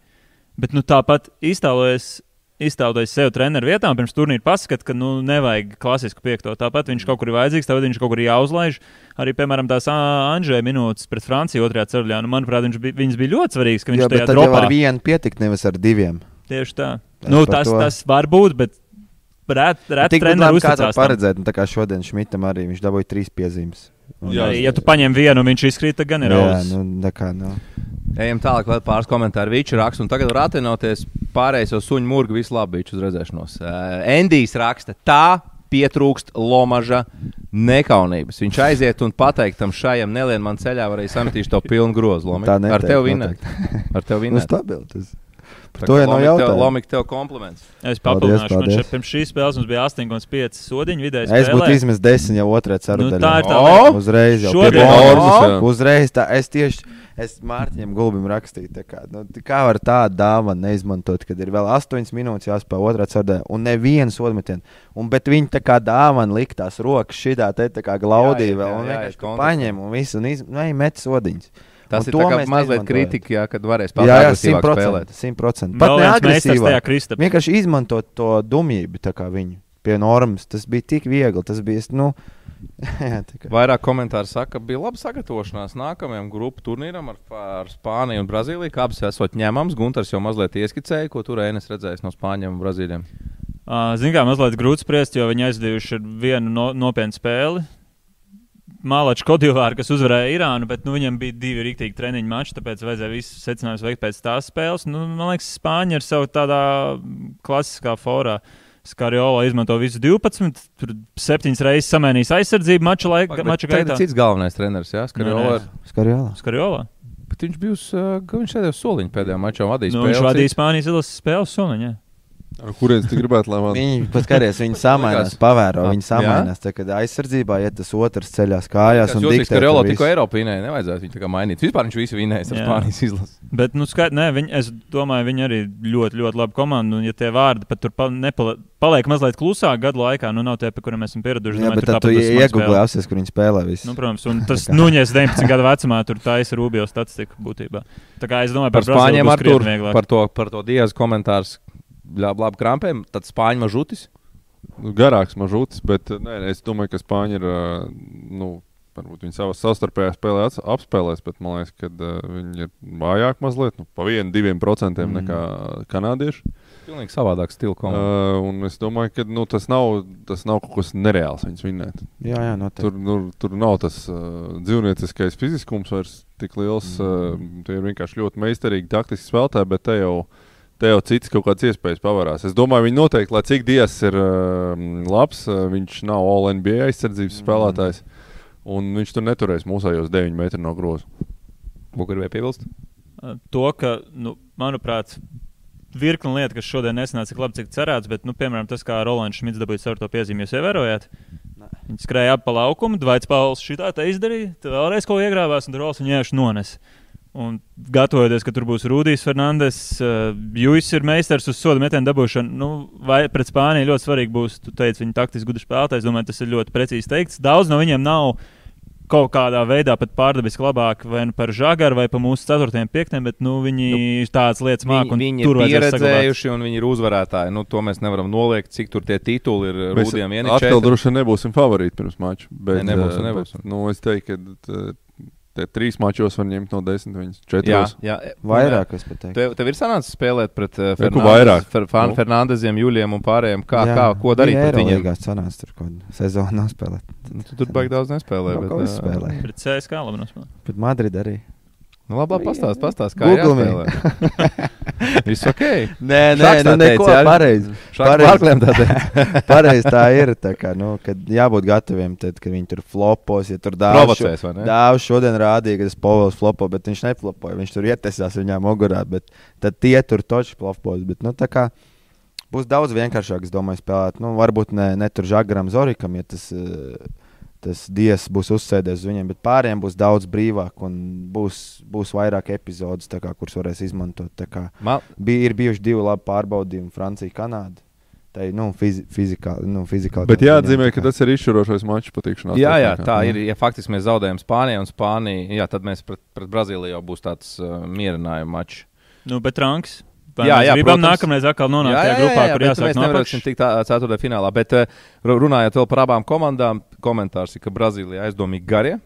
Bet nu, tāpat iztēloties. Iztautoties sev treneru vietā, pirms turnīra pasakāt, ka nu, nevajag klasisku piekto. Tāpat viņš kaut kur ir vajadzīgs, tāpat viņš kaut kur ir jāuzlaiž. Arī, piemēram, tās Anģēla minūtes pret Franciju otrajā ceļā. Nu, manuprāt, viņš bija, viņas bija ļoti svarīgas, ka viņš Jā, tajā dropā ar vienu pietikt, nevis ar diviem. Tieši tā. Nu, tas, to- tas var būt, bet reti ret to uzticās. paredzēt, un tā kā šodien Šmitam arī viņš dabūja trīs piezīmes. Un- Jā, Ja tu paņem vienu, viņš izkrīt, tad gan ir jā, auzas. nu, tā kā, nu. Ejam tālāk, vēl pāris komentāru. Viņš raksta, un tagad var atvienoties pārējais jau suņu mūrgu. Visu labi, viņš uz redzēšanos. Uh, Endijs raksta, tā pietrūkst lomaža nekaunības. Viņš aiziet un pateikt tam šajam nelienam man ceļā, varēja sametīšu to pilnu grozu. Lomi. Tā Ar neteikt, tevi vinēt. Ar tevi Nu, vinēt. stabili. Par to jau nav Lomik tev- jautājumu. Lomik, tev kompliments. Es Paldies, papildināšu, man šeit pirms šīs spēles mums bija 8,5 sodiņu vidēji. Es būtu izmetis desmit jau otrajā ceru Nu, tā ir tā O! Uzreiz jau Šodien- jā. Uzreiz tā, es tieši, es Mārtiņam Gulbim rakstīju, tā kā, nu, kā var tādu dāvanu neizmantot, kad ir vēl 8 minūtes jāspēlē otrā ceļā un neviens odmetiens. Un, bet viņi tā kā dāvana liktās rokas šitā te tā kā glaudīja Jā, jā, vēl, jā, un vienkārši paņem un visu, un iz, ne, met sodiņas. Tas Un ir tā mazliet kritika, jā, kad varēs Jā, jā, agresīvāk spēlēt. 100%. 100%. Pat Pat ne. Kristap. Vienkārši izmantot to dumjību, tā kā viņu pie normas. Tas bija tik viegli. Tas bija. Nu, jā, kā. Vairāk komentāru saka, ka bija laba sagatavošanās nākamajam grupu turnīram ar, ar Spāniju un Brazīliju. Abas esot ņemams, Gunārs jau mazliet ieskicēja, ko tur Ēnes redzējis no Spāņiem un Brazīļiem. Uh, Ziniet, kā mazliet grūti spriest, jo viņi aizdījuši vienu no, nopietnu spēli. Mālačs Kodivāra, kas uzvarēja Irānu, bet nu, viņam bija divi rīktīgi treniņu mači, tāpēc vajadzēja visus secinājumus veikt pēc tās spēles. Nu, man liekas, Spāņi ir savā tādā klasiskā formā. Skarjola izmanto visus 12, tur septiņas reizes samainījis aizsardzību mača, Tagad gaitā. ir cits galvenais treneris, jā, Nē, nē. Skarjola. Skarjola. Bet viņš bija uz, uh, ka viņš sēdēja uz soliņa pēdējā mačā vadīja Nu, spēli. viņš vadīja Spānijas izlases spēles suniņā. Kurienes tu gribētu, lai man Viņi pat skaties, viņi samainās, pavēro, viņi samainās. Tā, kad aizsardzībā iet tas otrs ceļās kājās. un Tas diktē Skarjola tur tikko visu. Eiropu vinēja, nevajadzētu viņu tā kā mainīt. Vispār viņš visu vinējis ar. Spānijas izlasi. Bet, nu, skat, nē, viņi, es domāju, viņi arī ļoti, ļoti labi komanda. Un, ja tie vārdi pat tur pa, nepala, paliek mazliet klusāk gadu laikā, nu, nav tie, pie kuriem esam pieraduši. Jā, domāju, bet tur spēle. apsies, kur viņi spēlē visu. Nu, protams, un tas Nuņģis 19 gadu vecumā tur taisa Rubio statistiku būtībā. Tā kā es domāju, Par par Spāņiem ar vieglāk. par to, par to diēzu komentārs. Labi, labi krampēm, tad spāņu mažutis. Nu, garāks mažūtis, bet nē, es domāju, ka Spāņi ir. ā, Nu, Varbūt viņi savā savstarpējā spēlē apspēlēs, bet man liekas, ka uh, viņi ir vājāk mazliet, nu, pa vienu, diviem procentiem Mhm. nekā kanādieši. Pilnīgi savādāk stila komanda. Uh, un es domāju, ka nu, tas, nav, tas nav kaut kas nereāls viņus vinnēt. Jā, jā, noteikti. Tur, nu, tur nav tas uh, dzīvnieciskais fiziskums vairs tik liels. Uh, tie ir vienkārši ļoti meistarīgi, taktiski spēlētāji, bet te jau, te jau cits kaut kāds iespējas pavarās. Es domāju, viņi noteikti, lai cik Dievs ir uh, labs, uh, viņš nav All NBA aizsardzības mm. spēlētājs. Un viņš tur neturēs mūsējos 9 metru no groza. Ko gribēja piebilst? uh, to, ka, nu, manuprāt, virkni lietu, kas šodien nesanāca tik labi, cik cerēts, bet, nu, piemēram, tas, kā Rolands Šmits dabūja savu to piezīmi, jūs ievērojāt. Viņš skrēja ap pa laukumu, Dvaits Pauls šitā te izdarīja, tad vēlreiz ko iegrāvās, un Rolands viņu iešu nones. Un gatavojoties, ka tur būs Rudijs Fernandes, uh, Juris ir meistars uz soda metienu dabūšanu. Nu, vai pret Spāniju ļoti svarīgi būs, tu teici, viņi taktiski gudri spēlētājs. Domāju, tas ir ļoti precīzi teikts. Daudz no viņiem nav kaut kādā veidā pat pārdabiski labāk vai nu par žagaru vai par mūsu 4. un 5. bet nu, viņi nu, tādas lietas māca. Viņi, viņi ir pieredzējuši un viņi ir uzvarētāji. Nu, to mēs nevaram noliegt, cik tur tie tituli ir. Mēs atkal droši vien nebūsim favorīti pirms mača. Bet, ne, nebūsim, nebūsim. Bet, nu, es teiktu, ka Te trīs mačos var ņemt no desmit, viņas četros. Jā, jā. vairāk es pat teiktu. Tev, tev ir sanācis spēlēt pret uh, Fernandes, Fer, Fan, nu. Fernandeziem, Julijam un pārējiem. Kā, jā, kā, ko darīt pret viņiem? Jā, sanāca tur kaut kādu sezonu nospēlēt. Nu, tu tur baigi daudz nespēlē. Nu, bet, uh, spēlē. Pret CSK labi nospēlē. Pret Madrid arī. Nu, labi, pastāst, pastāst, kā Google Viss ok. Nē, nē, nu, neko pareizi. Pareizi pareiz tā ir. Tā kā, nu, kad jābūt gataviem, tad, kad viņi tur flopos, ja tur dāvāts. Dāvāts šodien rādīja, ka tas Povels flopo, bet viņš neflopoja. Viņš tur ietesās viņām ogurā, bet tad tie tur toči flopos. Bet, nu, tā kā būs daudz vienkāršāk, es domāju, spēlēt. Nu, varbūt ne, ne tur Žagaram Zorikam, ja tas. Uh, tas dievs būs uzsēdies uz viņiem, bet pārējiem būs daudz brīvāk un būs, būs vairāk epizodes, kā, kuras varēs izmantot. Man... Bija, ir bijuši divi labi pārbaudījumi, Francija, Kanāda. Tā ir nu, fizi fizikāli. Nu, fizikāli Bet jāatzīmē, ka tas ir izšķirošais mačs patīkšanā. Jā, jā, tā jā. ir. Ja faktiski mēs zaudējam Spāniju un Spāniju, jā, tad mēs pret, pret Brazīliju jau būs tāds uh, mierinājuma mačs. Nu, bet Ranks Jā, jā, gribam protams. nākamreiz atkal nonākt jā, jā, tajā grupā, jā, jā, kur jāsāk mēs nevarēsim tikt ceturtajā finālā. Bet uh, runājot vēl par abām komandām, komentārs ir, ka Brazīlija aizdomīgi garie.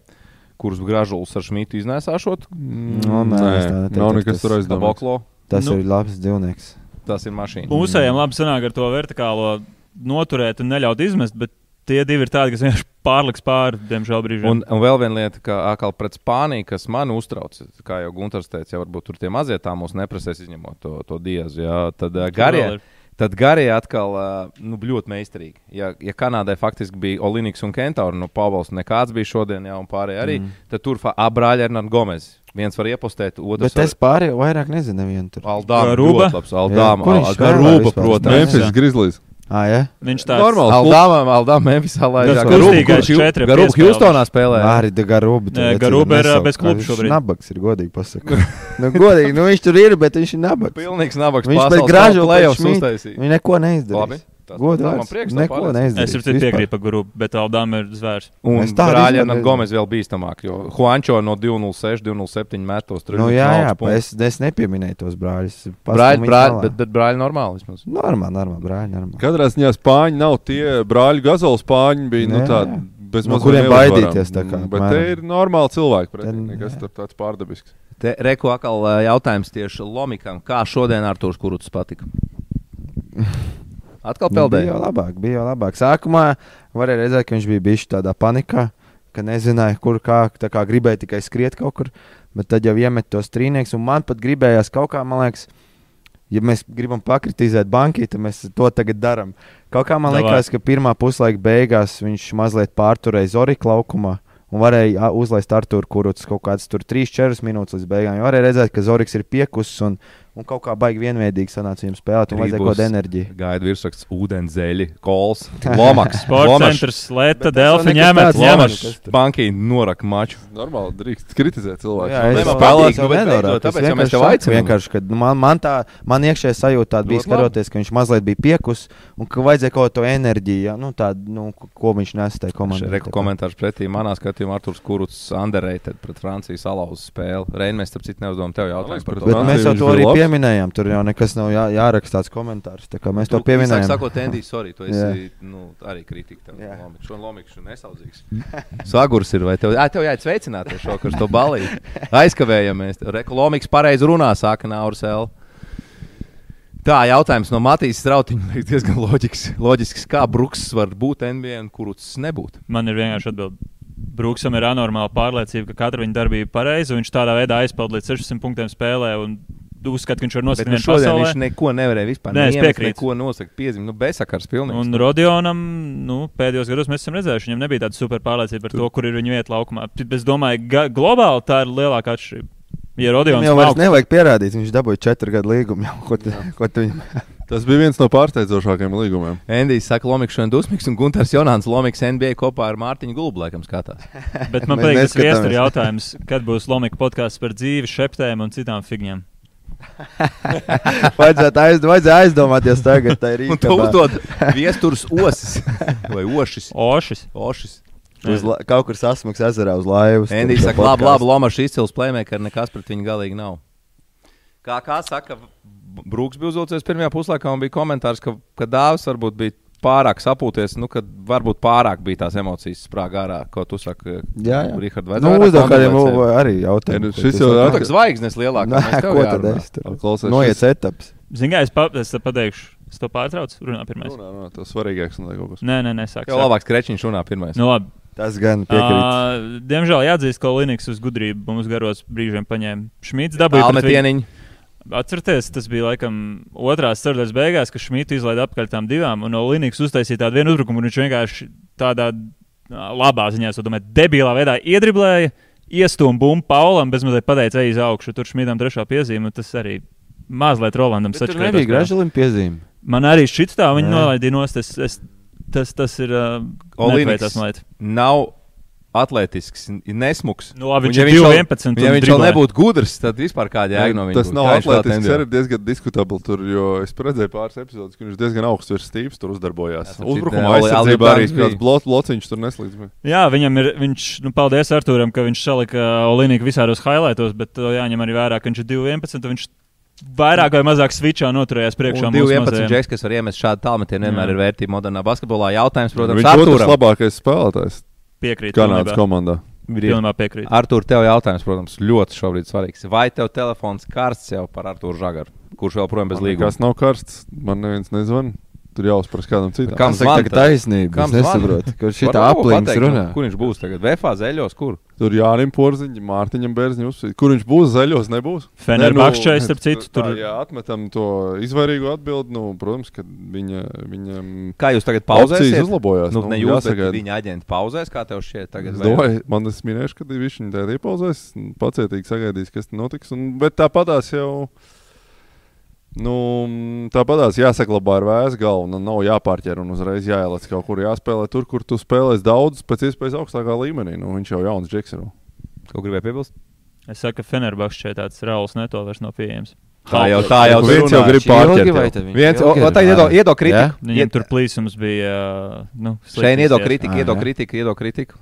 Kurus gražulis ar šmītu iznēsāšot? Mm, no, nē, nē, tā, tā, nav nekas tur aizdomīgs. Tas nu, ir labs dzīvnieks. Tas ir mašīna. Mūsējiem labi sanāk ar to vertikālo noturēt un neļaut izmest, bet tie divi ir tādi, kas vienkārši pārliks pāri, diemžēl, brīžiem. Un, un vēl viena lieta, ka atkal pret Spāniju, kas man uztrauc, kā jau Gunārs teica, ja varbūt tur tie mazie tā mūs neprasēs izņemot to, to diezu. Jā, tad uh, garie. Tad garie atkal nu, ļoti meistarīgi. Ja, ja Kanādai faktiski bija Olimpiks un Kentaurs, nu, Pāvils nekāds bija šodien, jau un pārējie arī, mm. tad tur abrāļi ar Gomez. Viens var iepostēt, otrs. Bet es pārējo vairāk nezinu. Aldām, Rūba. Aldām, Rūba, protams. Memphis Grizzlies. Ah, ja? Viņš tā normāli Aldām, Aldām, Memphisā laižā. Garūba Hjūstonā spēlē. Arī Garūba. Garūba ir bez kluba šobrīd. Nabaks ir godīgi pasaka. nu, godīgi, nu viņš tur ir, bet viņš ir nabaks. Pilnīgs nabaks. Viņš pēc gražu lejos uztaisīja. Viņš neko neizdarīja. Godu man prieks. Neko neizdarīt. Es arī piekrītu par grupu, bet Aldām ir zvērs. Un Brāļienam Gomes vēl bīstamāk, jo Juančo no 206, 207 metos tur nu, jā, jā, es, es nepieminēju tos brāļus. Brāļi, brāļi, bet, bet brāļi normāli vismaz. Normāli, normāli, brāļi normāli. Katrā ziņā spāņi nav tie brāļi gazola spāņi bija, nu tādi. Bez no kuriem baidīties. Kā, bet mēram. te ir normāli cilvēki, pretī, nekas tāds pārdabisks. Te reku atkal jautājums tieši Lomikam. Kā šodien Artūrs Kuruts patika? Atkal peldēja. Nu, bija jau labāk, bija jau labāk. Sākumā varēja redzēt, ka viņš bija bijis tādā panikā, ka nezināja, kur kā, kā gribēja tikai skriet kaut kur. Bet tad jau iemet tos trīnieks, un man pat gribējās kaut kā, man liekas, ja mēs gribam pakritizēt banku, tad mēs to tagad darām. Kaut kā man Davai. liekas, ka pirmā puslaika beigās viņš mazliet pārturēja Zorika laukumā. Un varēja uzlaist Arthuru Kuruts kaut kādas 3-4 minūtes līdz beigām. Jo varēja redzēt, ka Zoriks ir piekusis un un kaut kā baigi vienveidīgi sanāca viņam spēlēt, un vajadzēja kaut kādu enerģiju. Gaida virsraksts, ūdenzēļi, kols, lomaks, sports centrs, leta, delfi, ņemet, ņemet. Bankī norak maču. Normāli drīkst kritizēt cilvēku. Jā, es spēlēju, jau nenorāk. Tāpēc, ja mēs tev aicinām. Vienkārši, ka nu, man, man tā, man iekšējā sajūta tāda bija skaroties, ka viņš mazliet bija piekus, un ka vajadzēja kaut to enerģiju, ja? nu, tādu, nu, ko viņš nes tajā komandā. Reku komentārs pretī manā skatījumā Arturs Kuruts underrated pret Francijas salauzu spēli. Rein, mēs starp citu neuzdevām tev jautājumu par to. Bet mēs jau to arī pieminējām pieminējām, tur jau nekas nav jā, jāraksta tāds komentārs. Tā mēs tu, to pieminējām. Sakot, Endī, sorry, tu esi nu, arī kritika. Šo lomikšu nesaudzīgs. Sagurs ir, vai tev, jā, tev jāiet sveicināties šo, kurš to balīja. Aizkavējamies. Rekolomiks pareizi runā, saka Nauris L. Tā jautājums no Matīs Strautiņa liekas diezgan loģisks. loģisks kā Brooks var būt NBA un kurus nebūt? Man ir vienkārši atbildi. Brooksam ir anormāla pārliecība, ka katra viņa darbība ir pareiza. Viņš tādā veidā aizpeld līdz 600 punktiem spēlē un uzskata, ka viņš var nosakt vienu šodien. Pasaulē. Viņš neko nevarēja vispār. Nē, es piekrītu. Neko nosakt, piezīmēt, nu, bezsakars pilnīgi. Un Rodionam, nu, pēdējos gados mēs esam redzējuši, viņam nebija tāda super pārliecība par to, kur ir viņa vieta laukumā. Es domāju, globāli tā ir lielākā atšķirība. Ja Rodions jau vairs nevajag pierādīt, viņš dabūja četru gadu līgumu. Jau, ko, tu, ko tu viņam Tas bija viens no pārsteidzošākajiem līgumiem. Endijs saka, Lomiks šodien dusmīgs, un Gunārs Jonāns Lomiks NBA kopā ar Mārtiņu Gulbu laikam skatās. bet man patīk tas viestura jautājums, kad būs Lomika podkāsts par dzīvi, šeptēm un citām figņām. vajadzētu aizd, vajadzēja aizdomāties tagad. Tā ir Un tu uzdod viestures osis vai ošis. Ošis. ošis. Uz, la- kaut kur sasmaks ezerā uz laivas. Endijs saka, to labi, labi, Lomačs izcils playmaker, nekas pret viņu galīgi nav. Kā, kā saka, B- Brūks bija uzvilcies pirmajā puslaikā un bija komentārs, ka, ka Dāvis varbūt bija pārāk sapūties, nu, kad varbūt pārāk bija tās emocijas sprāgā ārā, ko tu saki. Jā, jā. Rihard, Nu, uzdod kādiem arī jautājumu. Ja, nu, šis jau ir tā zvaigznes lielākā. Nē, ko tad es tur? Klausies, Noiet šis- etapas. Zini, es, pa, es pateikšu, es to pārtraucu. Runā pirmais. Runā, runā, tas svarīgāks. Nē, nē, nē, sāk. Jo labāk skrečiņš runā pirmais. Nu, labi. Tas gan piekrīt. Uh, diemžēl jāatzīst, ka Linux uz gudrību mums garos brīžiem paņēma. Šmīts dabūja pret viņu- Almetieniņi. Atcerieties, tas bija laikam otrās ceturtdaļas beigās, kad Šmīts izlaida apkārt tām divām, un no Linux uztaisīja tādu vienu uzbrukumu, un viņš vienkārši tādā labā ziņā, es domāju, debilā veidā iedriblēja, iestūma bumbu Paulam, bez mazliet pateica, ej uz augšu, tur Šmītam trešā piezīme, un tas arī mazliet Rolandam Bet Tur nebija gražulim piezīme. Man arī šķiet tā, viņi Nē. nolaidīja nost, es, es, tas, tas ir uh, man liekas. Nav atletisks, ir nesmugs. Nu, labi, viņš ir vēl- 2-11 Ja viņš vēl nebūtu gudrs, tad vispār kāda jēga no viņa. Tas būtu. nav viņš atletisks, arī diezgan diskutabli tur, jo es redzēju pāris epizodus, ka viņš diezgan augsts virs stīvs tur uzdarbojās. Oli aizsardzībā arī kāds blot, blociņš tur neslīdz. Jā, viņam ir, viņš, nu, paldies Arturam, ka viņš salika Olimpiku visādos highlightos, bet to jāņem arī vērā, ka viņš ir 2-11. un Viņš vairāk vai mazāk switchā noturējās priekšā. Un mūsu 2-11 mazajiem. džeks, kas var iemest šādu tālmetienu, vienmēr ir vērtība modernā basketbolā. Jautājums, protams, Viņš ir otrs Arturam. labākais spēlētājs Piekrīt. Kanādas komandā. Pilnībā piekrīt. Artur, tev jautājums, protams, ļoti šobrīd svarīgs. Vai tev telefons karsts jau par Arturu Žagaru, kurš joprojām bez līguma? Kas nav karsts, man neviens nezvan. Tur jāuzprasa kādam citam. Kam saka, tad? taisnība? Kam Es nesaprotu, kur šī tā pateikt, runā. nu, Kur viņš būs tagad? VFā zeļos, kur? Tur Jānis Porziņš, Mārtiņam Bērziņam uzsver. Kur viņš būs zaļos, nebūs. Fenerbahčē, starp citu, tur. tur- Jā, atmetam to izvairīgo atbildi. Nu, protams, ka viņa, viņam Kā jūs tagad pauzēsiet? uzlabojās. Nu, ne jūs, bet viņa aģenti pauzēs, kā tev šķiet tagad? Es vai- domāju, man tas minēšu, ka viņš viņu tādā iepauzēs, pacietīgi sagaidīs, kas notiks. Un, bet tāpatās jau. Nu, tāpatās jāsaglabā ar vēsu galvu, un nav jāpārķer un uzreiz jāieliec kaut kur jāspēlē tur, kur tu spēlēsi daudz, pēc iespējas augstākā līmenī. Nu, viņš jau ir jauns džeks. ir. Ko gribēju piebilst? Es saku, ka Fenerbahčē tāds Rauls neto vairs nav pieejams. Tā jau tā jau Nu, viens jau grib pārķert. Viens, o, ilgi o, ir? tā iedod, Ā. iedod kritiku. Viņam tur plīsums bija. Nu, Šeit jā. kritiku, jā. kritiku, iedod kritiku.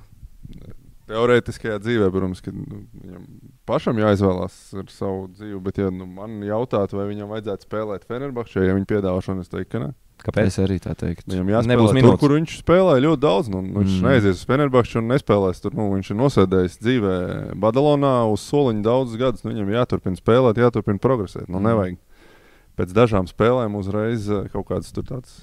Teorētiskajā dzīvē, protams, ka nu, viņam pašam jāizvēlās ar savu dzīvi. Bet, ja nu, man jautātu, vai viņam vajadzētu spēlēt Fenerbahčē, ja viņa piedāvāšanu, es teiktu, ka ne. Kāpēc? Es arī tā teiktu. Viņam jāspēlē tur, kur viņš spēlēja ļoti daudz. Nu, nu, viņš Mm. mm. neaizies uz Fenerbahču un nespēlēs tur. Nu, viņš ir nosēdējis dzīvē Badalonā uz soliņa daudzus gadus. Nu, viņam jāturpina spēlēt, jāturpina progresēt. Nu, Mm. nevajag pēc dažām spēlēm uzreiz eh, kaut kādas tur tādas.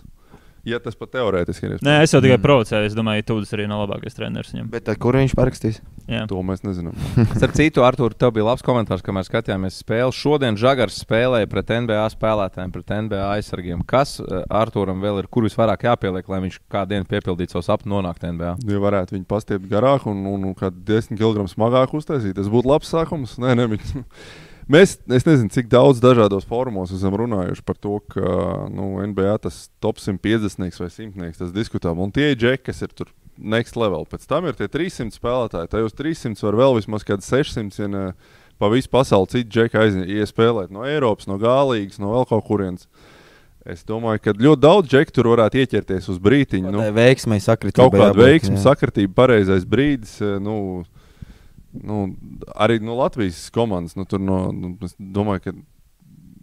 Ja tas pat teorētiski ir. Nē, es jau tikai Mm. provocēju. Es domāju, ka Tūdas arī nav labākais treneris viņam. Bet tad, kur viņš parakstīs? Jā. To mēs nezinām. Starp citu, Artur, tev bija labs komentārs, kad mēs skatījāmies spēli. Šodien Žagars spēlēja pret NBA spēlētājiem, pret NBA aizsargiem. Kas eh, Arturam vēl ir, kur visvairāk jāpieliek, lai viņš kādu dienu piepildītu savu sapni nonākt NBA? Ja varētu viņu pastiept garāk un, un, un kādu 10 kg smagāk uztaisīt, tas būtu labs sākums. Nē, nē, viņi- Mēs, es nezinu, cik daudz dažādos fórumos esam runājuši par to, ka nu, NBA tas top 150 vai 100 tas diskutām. Un tie džeki, kas ir tur next level. Pēc tam ir tie 300 spēlētāji. Tajos 300 var vēl vismaz kādi 600, ja ne pa visu pasauli citu džeku aiziespēlēt. No Eiropas, no Gālīgas, no vēl kaut kurienes. Es domāju, ka ļoti daudz džeku tur varētu ieķerties uz brītiņu. Nu, veiksmai sakritība. kaut kāda jā. sakritība, pareizais brīdis. Nu, nu, arī no Latvijas komandas. Nu, tur no, nu, es domāju, ka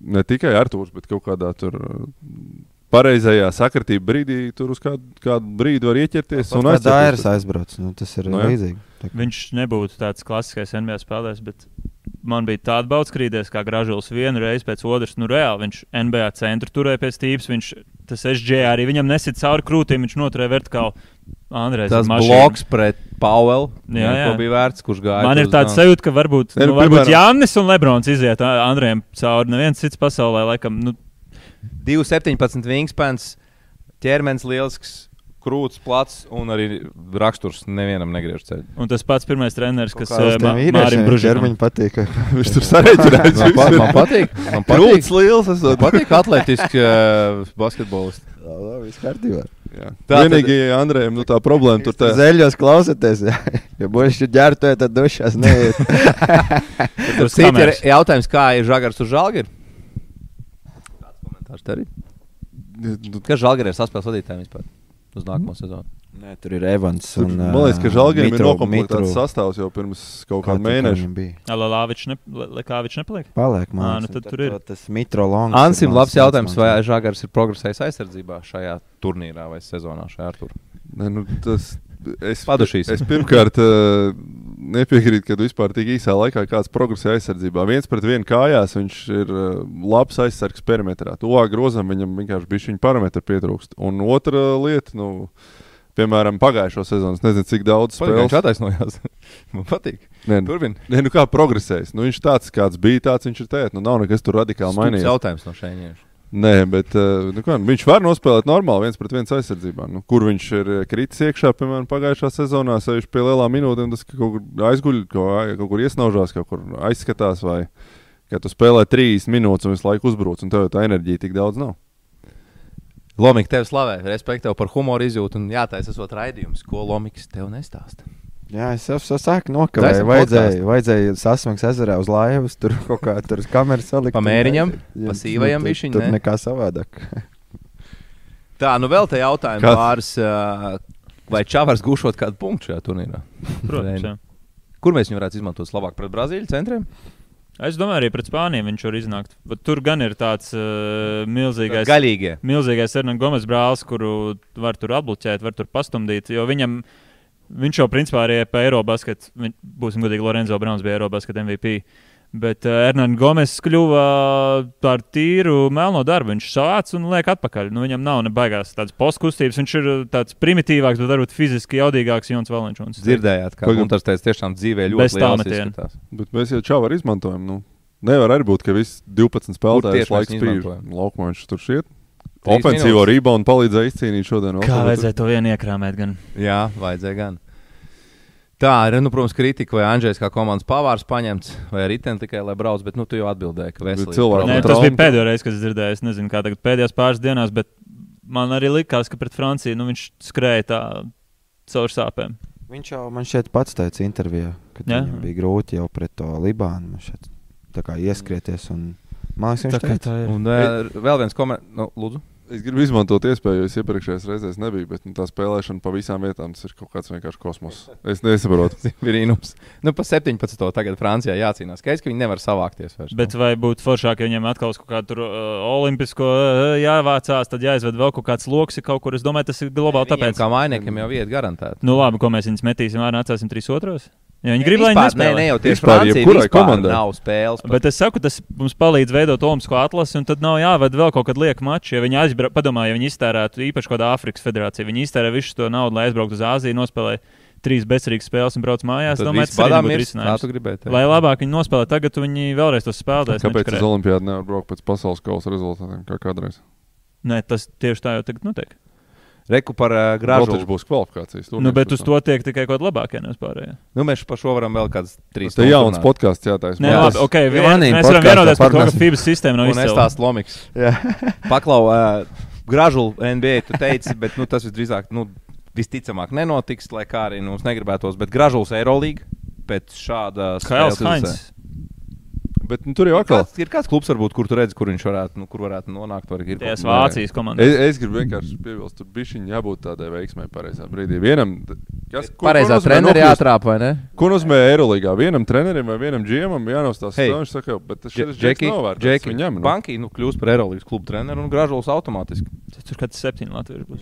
ne tikai Arthurs, bet kaut kādā tur. eh, Pareizajā sakritība brīdī tur uz kādu, kādu brīdi var ieķerties. un Tā ir aizbrauc. Nu, tas ir Nu, nu, līdzīgi. Tā Viņš nebūtu tāds klasiskais NBA spēlētājs, bet man bija tāda bauda skrīties, kā Gražulis vienu reizi pēc otras. Nu, reāli viņš NBA centru turēja pie stīvas. Viņš tas SG arī viņam nesit cauri krūtīm, viņš noturēja vertikāli. Andrēs, Tas bloks pret Pauelu, Jā, jā. ko bija vērts, kurš gāja. Man ir tāds sajūta, ka varbūt, Ne, nu, varbūt Jānis un Lebrons iziet Andrejam cauri. Neviens cits pasaulē, laikam, nu, 2,17 wingspans, ķermenis lielisks, krūts, plats un arī raksturs nevienam negriež ceļu. Un tas pats pirmais treneris, kas eh, Mārim Bružinam. ķermeņi patīk. Viņš tur sareķinājās. Man, pa, man patīk, man patīk, Krūts liels. esot. man patīk atletiski uh, basketbolisti. Labi, viss kārtībā. Jā. Tā tad- Vienīgi Andrejam nu, tā problēma tur tā. Zeļos klausieties, ja, būs ģērbtoja, tad dušās neiet. Tur Citi ir jautājums, kā ir žagars uz žalgiru? Kāds komentārs te arī? Nu, Kas žalgirē ir saspēles vadītājiem vispār uz nākamo sezonu? Nē, tur ir Evans. Tur, un, man liekas, ka Žalgirim ir Mitru- nokomplektēts sastāvs jau pirms kaut Kā kāda tur mēneša. Alāvičs ne, Lekāvičs nepaliek? Paliek, Ā, man nu tad tur ir. Tas Mitro Longs. Ansim, ir labs jautājums, vai žagars ir progresējis aizsardzībā šajā turnīrā vai sezonā šajā ar turu? Ne, nu, tas, es, Padušīs. es pirmkārt uh, nepiekrītu, ka vispār tik īsā laikā kāds progresē aizsardzībā. Viens pret vienu kājās viņš ir uh, labs aizsargs perimetrā. Tuvāk grozam viņam vienkārši bija viņa parametru pietrūkst. Un otra lieta, nu, piemēram, pagājušo sezonu, nezinu, cik daudz spēles. viņš attaisnojās. Man patīk. Nē, nu, Turpin. nē, nu kā progresējis. Nu, viņš tāds, kāds bija, tāds viņš ir tēt. Nu, nav nekas tur radikāli mainījies. jautājums no šeit. Nē, bet uh, nu, kā, viņš var nospēlēt normāli viens pret viens aizsardzībā. Nu, kur viņš ir eh, kritis iekšā, piemēram, pagājušā sezonā, sēž pie lielām minūtēm, tas ka kaut kur aizguļ, kaut, kur iesnaužās, kaut kur aizskatās, vai ka tu spēlē 30 minūtes un visu laiku uzbruc, un tev tā enerģija tik daudz nav. Lomīgs tevi slavē, respektīvi par humoru izjūtu. Un jā, tā es esmu raidījums, ko Lomīgs tev nestāsta. Jā, es jau sāku Taisam nokavēju. Vajadzēja, vajadzēja sasmaks ezerā uz laivas, tur kaut kā tur uz kameras salikt. Pa mēriņam? Jā, Pa sīvajam nu, tur- bišķiņ, Tur ne? nekā savādāk. Tā, nu vēl te jautājums Kas? pāris. ā, Vai Čavars gūšot kādu punktu šajā turnīrā? Protams. Jā. Kur mēs viņu varētu izmantot labāk pret Brazīļu centriem? Es domāju, arī pret Spāniju viņš var iznākt. Bet tur gan ir tāds uh, milzīgais. Gaļīgie. Milzīgais Ernsts Gomes brālis, kuru var tur atbloķēt, var tur pastumdīt. Jo viņam, viņš jau principā arī pa Eirobasketā, būsim godīgi, Lorenzo Browns bija Eirobasketā MVP. Bet uh, Ernsts Gomes kļuva par tīru melno darbu. Viņš sāc un liek atpakaļ. Nu, viņam nav ne baigās tādas postkustības. Viņš ir tāds primitīvāks, bet varbūt fiziski jaudīgāks Jons Valenčuns. Dzirdējāt, kā. Gunārs teica, tiešām dzīvē ļoti izskatās. Bet mēs jau čāvu izmantojam. Nu. Nevar arī būt, ka viss 12 spēlētājs tieši mēs laiks izmantojam? Laukumā viņš tur šiet. Ofensīvo reboundu palīdzēja izcīnīt šodien. Kā Oklahoma. vajadzēja to vienu iekrāmēt? Gan? Jā, vajadzēja gan. Tā ir, nu, protams, kritika, vai Andrzejs kā komandas pavārs paņemts, vai arī ten tikai lai brauc, bet nu, tu jau atbildēji, ka veselīgi. cilvēki- Nē, tas bija pēdējais reize, kad es dzirdēju. Es nezinu, kā tagad pēdējās pāris dienās, bet man arī likās, ka pret Franciju nu, viņš skrēja tā caur sāpēm. Viņš jau man šeit pats teica intervijā, ka viņam bija grūti jau pret to Libānu man šeit, tā kā ieskrieties. Un, man liekas, viņš Tā teica, tā ir. Un uh, vēl viens komentārs, nu, lūdzu. Es gribu izmantot iespēju, jo es iepriekšējās reizēs nebiju, bet nu, tā spēlēšana pa visām vietām tas ir kaut kāds vienkārši kosmos. Es nesaprotu. Brīnums. Nu, pa 17. tagad Francijā jācīnās. Skaidrs, ka viņi nevar savākties vairs. Bet vai būtu foršāk, ja viņam atkal kaut kādu tur, uh, olimpisko uh, jāvācās, tad jāizved vēl kaut kāds lokus kaut kur? Es domāju, tas ir globāli tāpēc. Kā mainiekiem jau vieta garantēta. Nu labi, ko mēs viņus metīsim ārā, trīs otros. Ja viņi grib, lai viņi Nē, nespēlē. nē, jau tieši jebkurai vispār komandai. nav spēles. pat. Bet es saku, tas mums palīdz veidot Olimpisko atlasi, un tad nav jāved vēl kaut kāda lieka mača. Ja viņi aizbrauc, padomā, ja viņi iztērētu īpaši kādā Āfrikas federācijā, viņi iztērē visu to naudu, lai aizbrauktu uz Āziju, nospēlē trīs bezcerīgas spēles un brauc mājās. Domāju, tas arī būtu risinājums. Lai labāk viņi nospēlē tagad, viņi vēlreiz tos spēlēs. Kāpēc uz Olimpijādu nevar braukt pēc pasaules kausa rezultātiem, kā kādreiz? Nē, tas tieši tā jau tagad notiek. Reku par uh, grāžu. taču būs kvalifikācijas. Nu, bet uz to tiek tikai kaut kāda labākā nevispārējā. Nu, mēs par šo varam vēl kādas trīs Tas ir jauns podkāsts, jātaisa. Nē, labi, tas- ok, vien, mēs varam vienoties par to, ka. FIBA sistēma nav Un es izcēlta. tās lomiks. jā, Paklau, uh, gražu NBA tu teici, bet nu, tas visdrīzāk, nu, visticamāk nenotiks, lai kā arī nu, mums negribētos. Bet gražuls Eirolīga pēc šāda spēles. Bet nu, tur jau Ir atkal. kāds, ir kāds klubs, varbūt, kur tu redzi, kur viņš varētu, nu, kur varētu nonākt. Var, ir Vācijas komandas. Es, es gribu vienkārši piebilst, tur bija jābūt tādai veiksmai pareizā brīdī. Vienam, kas, ko- Pareizā nokļūst- jātrāp, vai ne? Ko nozīmē Eirolandā? Vienam trenerim vai vienam džēmam jānostāsta. Hei. Hey. Viņš saka, bet tas šis Džeki, džeks nav vērts. Džeki, Viņam nu. Banki nu, kļūst par Eirolīgas klubu treneru un gražuls automātiski. Tur kāds septiņi Latvijas būs.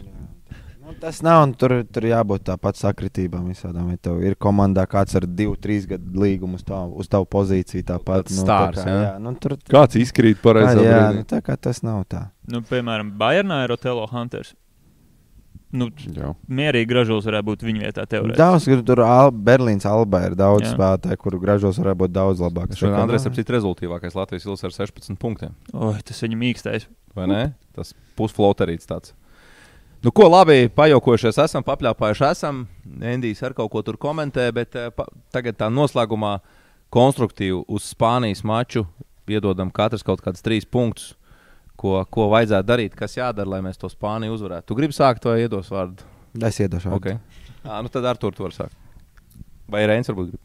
Nu, tas nav. un Tur, tur jābūt tāpat sakritībām visādām. Ja tev ir komandā kāds ar divu, trīs gadu līgumu uz tavu, uz tavu pozīciju, tāpat nu, stārs, tā kā, jā. jā, nu, tur, Kāds izkrīt jā, pareizā jā, brīdī? nu, tā kā tas nav tā. Nu, piemēram, Bayernā ir Otelo Hunters. Nu, Jā. mierīgi gražulis varētu būt viņa vietā. teorētiski. Daudz, kur tur Al Berlīnas Alba ir daudz Jā. spēlētāju, kuru gražos varētu būt daudz labāks. Šodien Andrēs ir cits rezultātīvākais Latvijas ilgs ar 16 punktiem. Oi, tas viņa mīkstais. Vai ne? Tas pusfloterīts tāds. Nu, ko labi pajokojušies, esam papļāpājuši, esam. Endijs ar kaut ko tur komentē, bet eh, pa, tagad tā noslēgumā konstruktīvi uz Spānijas maču iedodam katrs kaut kādus trīs punktus, ko, ko vajadzētu darīt, kas jādara, lai mēs to Spāniju uzvarētu. Tu gribi sākt vai iedos vārdu? Es iedošu. Okay. À, nu tad ar to var sākt. Vai Reins varbūt grib?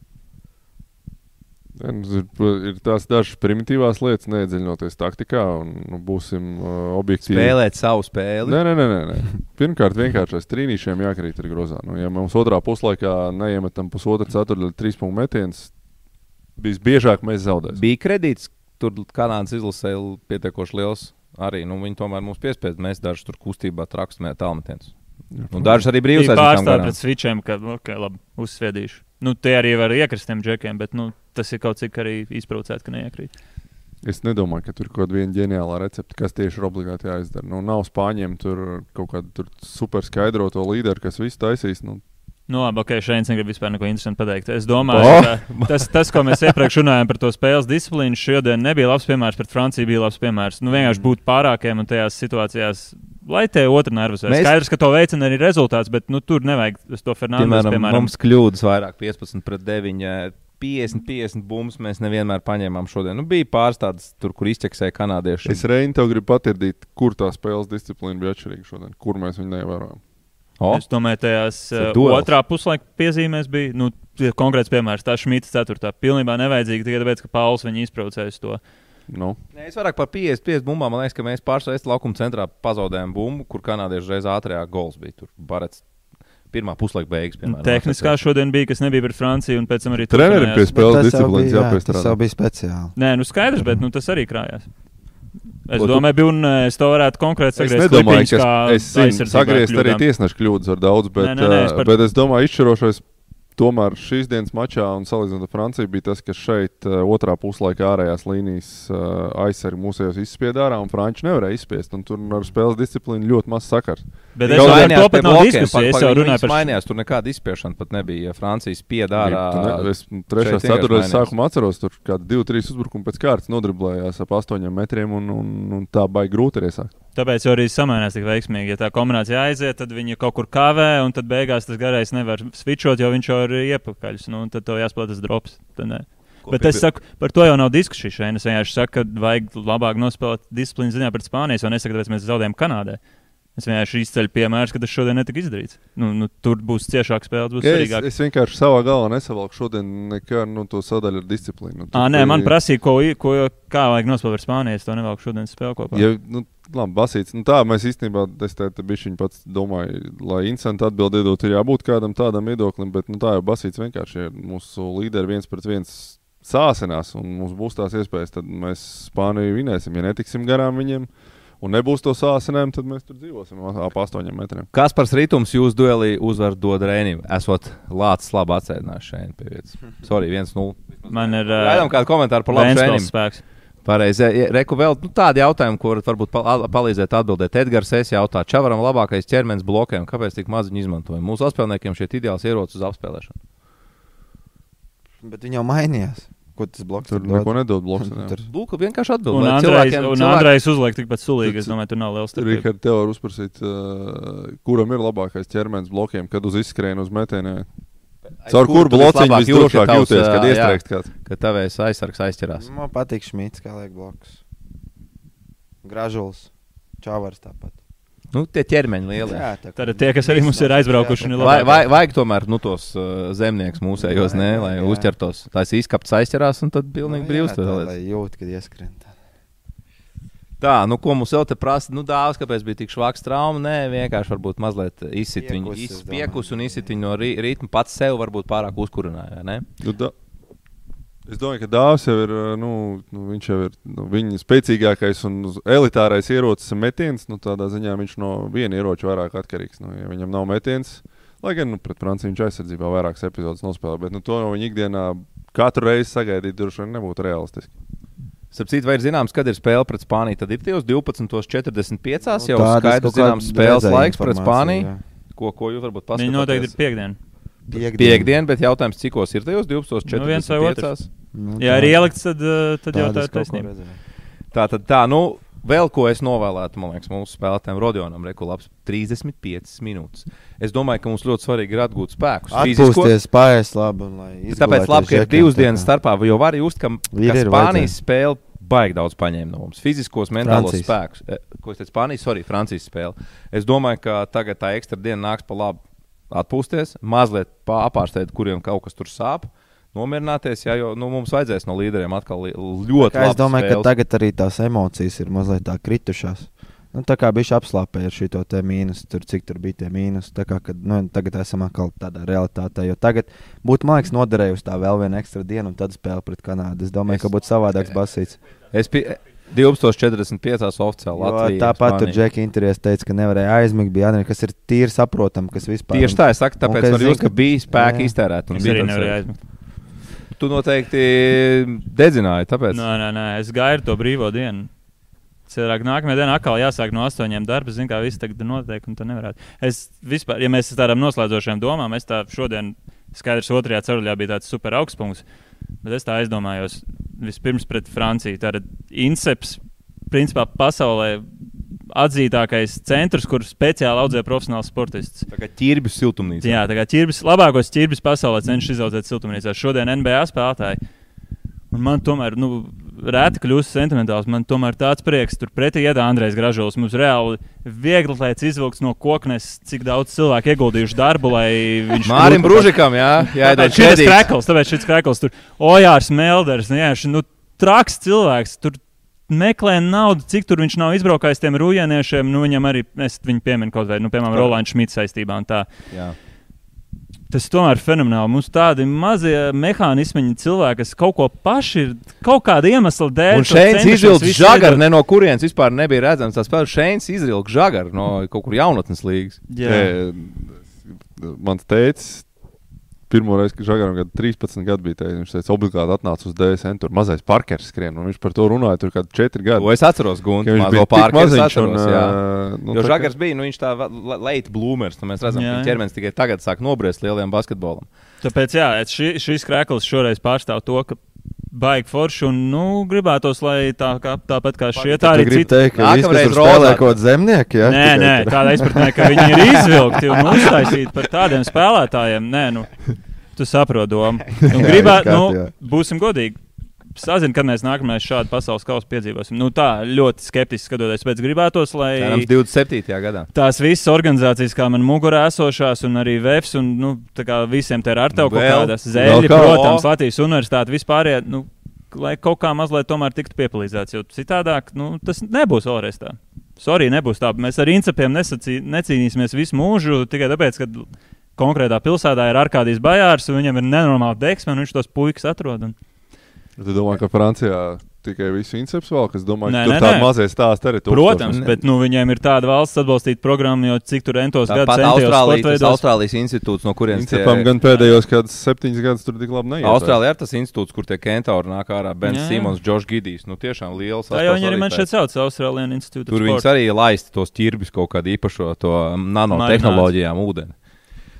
Nu, ir, ir tās dažas primitīvās lietas, neiedziļinoties taktikā, un nu, būsim uh, objektīvi. Spēlēt savu spēli. Nē, nē, nē, nē, nē. Pirmkārt, vienkārši aiz trīnīšiem jākrīt ar grozā. Nu, ja mums otrā puslaikā neiemetam pusotru ceturdaļu trīs punktu metienus, visbiežāk mēs zaudēsim. Bija kredīts, tur Kanādas izlasē pietiekoši liels. Arī nu, viņi tomēr mums piespieda. Mēs dažus tur kustībā trakstamējām tālmetienus. Un dažus arī brīvus pārstāvjiem pret switchiem, ka okay, labi, uzsviedīšu. Nu, tie arī var iekrist tiem džekiem, bet nu, tas ir kaut cik arī izprovocēts, ka neiekrīt. Es nedomāju, ka tur ir kaut kāda ģeniāla recepte, kas tieši ir obligāti jāizdara. Nu, nav spāņiem tur kaut kāda super skaidroto līderi, kas visu taisīs. Nu, Nu, labi, ok, šeit negrib vispār neko interesantu pateikt. Es domāju, oh! ka tas, tas, ko mēs iepriekš runājām par to spēles disciplīnu, šodien nebija labs piemērs, pret Franciju bija labs piemērs. Nu, vienkārši būt pārākiem un tajās situācijās lai te otru nervus veids. Mēs... Skaidrs, ka to veicina arī rezultāts, bet nu, tur nevajag to Fernandes. Piemēram, piemēram, mums kļūdas vairāk 15 pret 9. 50, 50 bumbas mēs nevienmēr paņēmām šodien. Nu, bija pāris tādas, tur, kur izķeksēja kanādieši. Es Reini tev gribu patirdīt, kur tā spēles disciplīna bija atšķirīga šodien, kur mēs viņu neievērojam. Oh. Es domāju, tajās uh, otrā puslaika piezīmēs bija nu, konkrēts piemērs. Tā Šmita 4. pilnībā nevajadzīga tikai tāpēc, ka Pauls viņu izprovocēja uz to. Nu. Nē, es vairāk par 50, 50 bumbām. Man liekas, ka mēs Estu laukuma centrā pazaudējām bumbu, kur kanādieši reiz ātrāk gols bija. Tur barets pirmā puslaika beigas. Piemēram, Tehniskā šodien bija, kas nebija pret Franciju, un pēc tam arī trenerim pie spēles disciplīnas jāpiestrādā. Tas bija speciāli. Nē, nu skaidrs, bet nu, tas arī krājās. Es Ko domāju, tu... un es to varētu konkrēti sagriezt. Es nedomāju, ka es, es sagriezt arī tiesnešu kļūdas ar daudz, bet, nē, nē, nē, es par... bet es domāju, izšķirošais Tomēr šīs dienas mačā un salīdzinot ar Franciju bija tas, ka šeit uh, otrā puslaika ārējās līnijas uh, aizsargi mūsējos izspieda ārā un Franči nevarēja izspiest. Tur ar spēles disciplīnu ļoti maz sakars. Bet es ka to pat nav diskusija. Es jau runāju par mainījās, tur nekāda izspiešana pat nebija. Ja Francija spieda ārā. Ne, es trešā ceturtajā sākumā atceros, tur kādi divi, trīs uzbrukumi pēc kārtas nodriblējās ap astoņiem metriem un, un, un tā baigi grūti arī sākt. Tāpēc arī samainās tik veiksmīgi. Ja tā kombinācija aiziet, tad viņi kaut kur kavē, un tad beigās tas garais nevar switchot, jo viņš jau ir iepakaļ. Nu, tad tev jāspēlē tas drops. Bet es saku, par to jau nav diskusija šeit. Es vienkārši saku, ka vajag labāk nospēlēt disciplīnu ziņā pret Spāniju, un nesaku, tāpēc mēs zaudējam Kanādai. Es vienkārši izceļu piemēru, ka tas šodien netika izdarīts. Nu, nu, tur būs ciešāka spēle, būs svarīgāk. Es, es vienkārši savā galvā nesavalku šodien nekā nu, to sadaļu ar disciplīnu. Nu, à, nē, man prasīja, ko, ko, kā vajag nospēlēt ar Spāniju. Es to nevalku šodien spēlēt kopā. Ja, nu, labi, basīts. Nu, tā mēs īstenībā, es te, te bišķiņ pats domāju, lai instantu atbildi iedot, ir jābūt kādam tādam viedoklim, bet nu, tā jau basīts vienkārši ir mūsu līderi viens pret viens sāsinās, un mums būs tās iespējas, tad mēs Spāniju vinēsim. Ja netiksim garām viņiem, un nebūs to sāsinēm, tad mēs tur dzīvosim ap astoņiem metriem. Kas par rītums jūs duelī uzvar dod Rēnim? Esot lācis labi atsēdinājis šeit pie vietas. Sorry, 1-0. Man ir. Gaidām kādu komentāru par labu. Spēks. Pareizi. Reku vēl nu, tādi jautājumi, ko varat varbūt palīdzēt atbildēt. Edgars es jautā, Čavaram labākais ķermenis blokiem, kāpēc tik maz viņu izmantojam? Mūsu apspēlniekiem šeit ideāls ierocis uz apspēlēšanu. Bet viņi jau mainījās. Ko tas bloks tur neko nedod? Bloks, tur Lūk, vienkārši atbild. Un Andrejs, un Andrejs uzliek tikpat sulīgi. Es domāju, tur nav liels starpības. Rihard, tev var uzprasīt, uh, kuram ir labākais ķermenis blokiem, kad uz izskrienu uz metieniem. Caur kur blociņu visdrošāk jūties, kad iestrēgst kāds? Kad tavējs aizsargs aizķerās. Man patīk Šmits, kā liek blokus. Gražuls, Čāvars tāpat. Nu, tie ķermeņi lieli. Jā, tā, Tad tie, kas arī mums ir aizbraukuši, ir labi. Vai, vajag tomēr nu, tos uh, zemniekus mūsējos, ne, lai jā. uzķertos. Tās izkapts aizķerās un tad pilnīgi nu, brīvs. Lai jūt, kad ieskrien. Tā, nu, ko mums vēl te prasa, nu, dāvāts, kāpēc bija tik švaks trauma? Nē, vienkārši varbūt mazliet izsit viņu, izspiekus un izsit viņu no ritma pats sev varbūt pārāk uzkurināja, ne? Nu, da es domāju, ka dāvāts jau ir, nu, nu, viņš jau ir nu, viņa spēcīgākais un elitārais ierocis metiens, nu, tādā ziņā viņš no viena ieroča vairāk atkarīgs. Nu, ja viņam nav metiens, lai gan, nu, pret Franciju viņš aizsardzībā vairākas epizodes nospēlē, bet, nu, to no viņa ikdienā katru reizi sagaidīt droši vien nebūtu realistiski. Sapratu, vai ir zināms, kad ir spēle pret Spāniju? Tad ir tajos 12.45. Nu, jau skaidrs, zināms, spēles laiks pret Spāniju. Ko, ko jūs varbūt pasakāt? Viņi noteikti ir piekdiena. Piekdien. Piekdien, bet jautājums, cikos ir tajos 12.45. Nu, nu, Jā, ir ielikts, tad, eh, tad jau tā ir taisnība. Tā tad tā, nu, vēl ko es novēlētu, man liekas, mūsu spēlētājiem Rodionam, Rekulāps, 35 minūtes. Es domāju, ka mums ļoti svarīgi ir atgūt spēkus. fiziskos. Atpūsties, pāriest labi. Tāpēc labi, ka ir divas tā dienas starpā, jo var just, ka, ka Spānijas spēle baigi daudz paņēma no mums. Fiziskos, mentālos Francijas. spēkus. Eh, Ko es teicu, Spānijas, sorry, Francijas spēle. Es domāju, ka tagad tā ekstra diena nāks pa labi atpūsties, mazliet pārsteigt, kuriem kaut kas tur sāp. Nomierināties, jā, jo nu, mums vajadzēs no līderiem atkal li- ļoti Kā Es domāju, spēles. ka tagad arī tās emocijas ir mazliet tā kritušās. Nu, tā kā bija apslāpēji ar šo te mīnus, tur cik tur bija tie mīnus. Tā kā, kad, nu, tagad esam atkal tādā realitātē. Jo tagad būtu, man liekas, noderējusi tā vēl viena ekstra diena un tad spēle pret Kanādu. Es domāju, Es- ka būtu savādāks basīts. Es pie 12.45. oficiāli Jo Latvijā. Tāpat tur. Džeki intervijās teica, ka nevarēja aizmigt. Bija jādara, kas ir tīri saprotami, kas vispār Tieši tā, es saku, tāpēc var jūs, ka bija spēki iztērēt. un Es arī nevarēju aizmigt. Tu noteikti dedzināji, tāpēc. Nē, nē, nē, es gaidu to brīvo dienu. Cilvēki nākamajā dienā atkal jāsāk no astoņiem darba. Zinu, kā viss tagad notiek, un tā nevarētu. Es vispār, ja mēs ar tādām noslēdzošām domām, es tā šodien skaidrs, otrajā ceļā bija tāds super augsts punkts. Bet es tā aizdomājos vispirms pret Franciju. Tātad Inseps, principā pasaulē atzītākais centrs, kur speciāli audzē profesionāls sportists. Tā kā ķirbis siltumnīca. Jā, tā kā ķirbis, labākos ķirbis pasaulē cenšas izaudzēt siltumnīcā. Šodien NBA spēlētāji. Un man tomēr, nu, rēti kļūst sentimentāls. Man tomēr tāds prieks, tur pretī iet Andrejs Gražulis. Mums reāli viegli lietas izvilks no koknes, cik daudz cilvēku ieguldījuši darbu, lai viņš Mārim Brūžikam, jā, jāiedod Šis kredīts. krekls, tāpēc šis krekls tur Ojārs Melders, nu, jā, ši, nu, traks cilvēks. Tur meklē naudu, cik tur viņš nav izbraukājis tiem rūjieniešiem. Nu, viņam arī, es viņu pieminu kaut vai, nu, piemēram, Rolands Šmits saistībā tā. Jā. Tas tomēr ir fenomenāli. Mums tādi mazie mehānismi, cilvēki, kas kaut ko paši ir, kaut kāda iemesla dēļ. Un šeit izvilka žagaru, ne no kurienes vispār nebija redzams. Tas spēlētājs šeit izvilka žagaru no kaut kur jaunatnes līgas. Jā. Te, Mans tēvs pirmo reizi, kad Žagaram gadu 13 gadu bija, teicis, viņš teica, obligāti atnāca uz DSN. Tur mazais parkers skrien, un viņš par to runāja tur kādi 4 gadi. To es atceros, Gunte. Ka viņš Mazo bija pārkāpju maziņš, atceros. un, jā. ā, nu, Jo tā kā- Žagars bija, nu viņš tā leita blūmers. Nu, mēs redzam, ka ķermenis tikai tagad sāk nobriest lielajam basketbolam. Tāpēc jā, ši, šis krēkls šoreiz pārstāv to, ka baigi forši un nu, gribētos, lai tā, kā, tāpat kā šie tā arī gribi citi. teikt, ka Nākamreiz spēlē kaut kādi zemnieki. Ja? Nē, nē, tādā izpratnē, ka viņi ir izvilkti un uztaisīti par tādiem spēlētājiem. Nē, nu, tu saproti domu. Un gribētu, nu, būsim godīgi. Sazinu, kad mēs nākamais šādu pasaules kausu piedzīvosim. Nu, tā ļoti skeptiski skatoties, bet gribētos, lai Cerams, 27. gadā. tās visas organizācijas, kā man mugurā esošās, un arī VEFs, un nu, visiem te ir ar tevi kaut kādas zēļi, protams, Latvijas universitāte vispār. Nu, Lai kaut kā mazliet tomēr tiktu piepildīts, jo citādāk nu, tas nebūs vēlreiz tā. Sorry, nebūs tā. Mēs ar Incepiem nesacī, necīnīsimies visu mūžu tikai tāpēc, ka konkrētā pilsētā ir Arkādijas bajārs, un viņam ir nenormāla deksme, un viņš tos puikas atrod. Un... Tu domā, ka Francijā tikai visu incepts vēl, kas domā, Nē, ka nē, tāda mazais arī tur. Protams, Ne. bet nu, viņiem ir tāda valsts atbalstīta programma, jo cik tur entos gadus Tāpat centījos Austrālijas. Austrālijas institūts, no kurienes tie- Inceptam gan pēdējos kādus septiņus gadus tur tik labi neiet. Austrālijā ir tas institūts, kur tie kentauri nāk ārā. Bens. Simons, Džošs Gidijs. Nu, tiešām liels. Tā jau viņi arī man šeit sauc, Austrālijas institūta. Tur viņas arī laista tos ķirbis kaut kādu īpašo to nanotehnoloģijām ūdeni.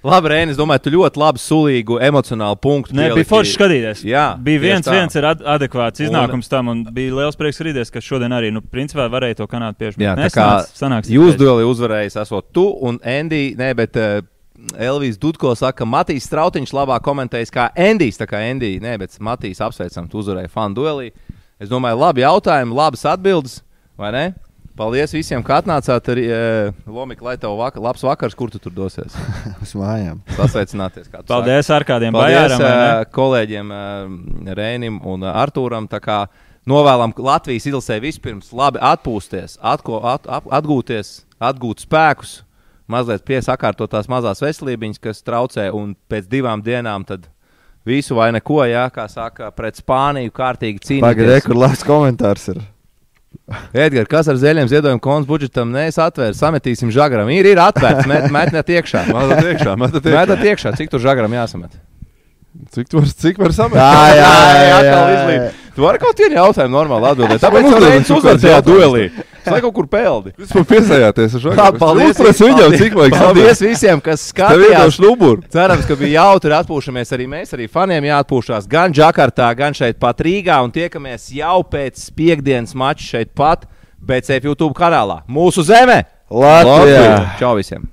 Labi, Rēnis, domāju, tu ļoti labi sulīgu emocionālu punktu. Nē, bija forši skatīties. Jā, bija viens, tā. viens ir ad adekvāts Un- iznākums tam, un bija liels prieks rīties, ka šodien arī, nu, principā varēja to kanādu pieši Jā, tā kā sanāks. Jūs dueli uzvarējis, esot tu un Endija. Nē, bet uh, Elvijas Dudko saka, ka Matīs Strautiņš labāk komentējis kā Endijs. Tā kā Endija, nē, bet Matīs apsveicam, tu uzvarēji fanu duelī. Es domāju, labi jautājumi, labas atbildes, vai ne? Paldies visiem, ka atnācāt. Arī uh, Lomika, lai tev vaka, labs vakars, kur tu tur dosies. Uz mājām. Sasveicināties. kā tu saki. Paldies ar kādiem Paldies bajāram. uh, kolēģiem uh, Rēnim un uh, Artūram. Tā kā Novēlam Latvijas izlasē vispirms labi atpūsties, atko, at, at, atgūties, atgūt spēkus, mazliet piesakārtot tās mazās veselības, kas traucē, un pēc divām dienām tad visu vai neko, jā, kā saka, pret Spāniju kārtīgi Pagaidiet, cīnīties. kur labs komentārs ir. Edgars, kas ar zēļiem ziedojumu konts budžetam nesatvērts, sametīsim žagaram. Ir, ir atvērts, met, metnet iekšā. Mētat iekšā, mētat iekšā. Metat iekšā, cik tur žagaram jāsamet? Cik tu vari, cik var samest? Jā, jā, jā, jā, izlīd. jā. Tu vari kaut kādu jautājumu normāli atbildēt. Tāpēc Man jau uzdod viens kaut uzvar kāds tajā jautājums. duelī. Lai kaut kur peldi. Jūs man piesējāties ar šo Tā, paldies, viņam, cik vajag Paldies visiem, kas skatījās. Cerams, ka bija jautri atpūšamies arī mēs, arī faniem jāatpūšās gan Džakartā, gan šeit pat Rīgā. Un tiekamies jau pēc piekdienas mača šeit pat BCF YouTube kanālā. Mūsu zeme! Latvijā! Čau visiem!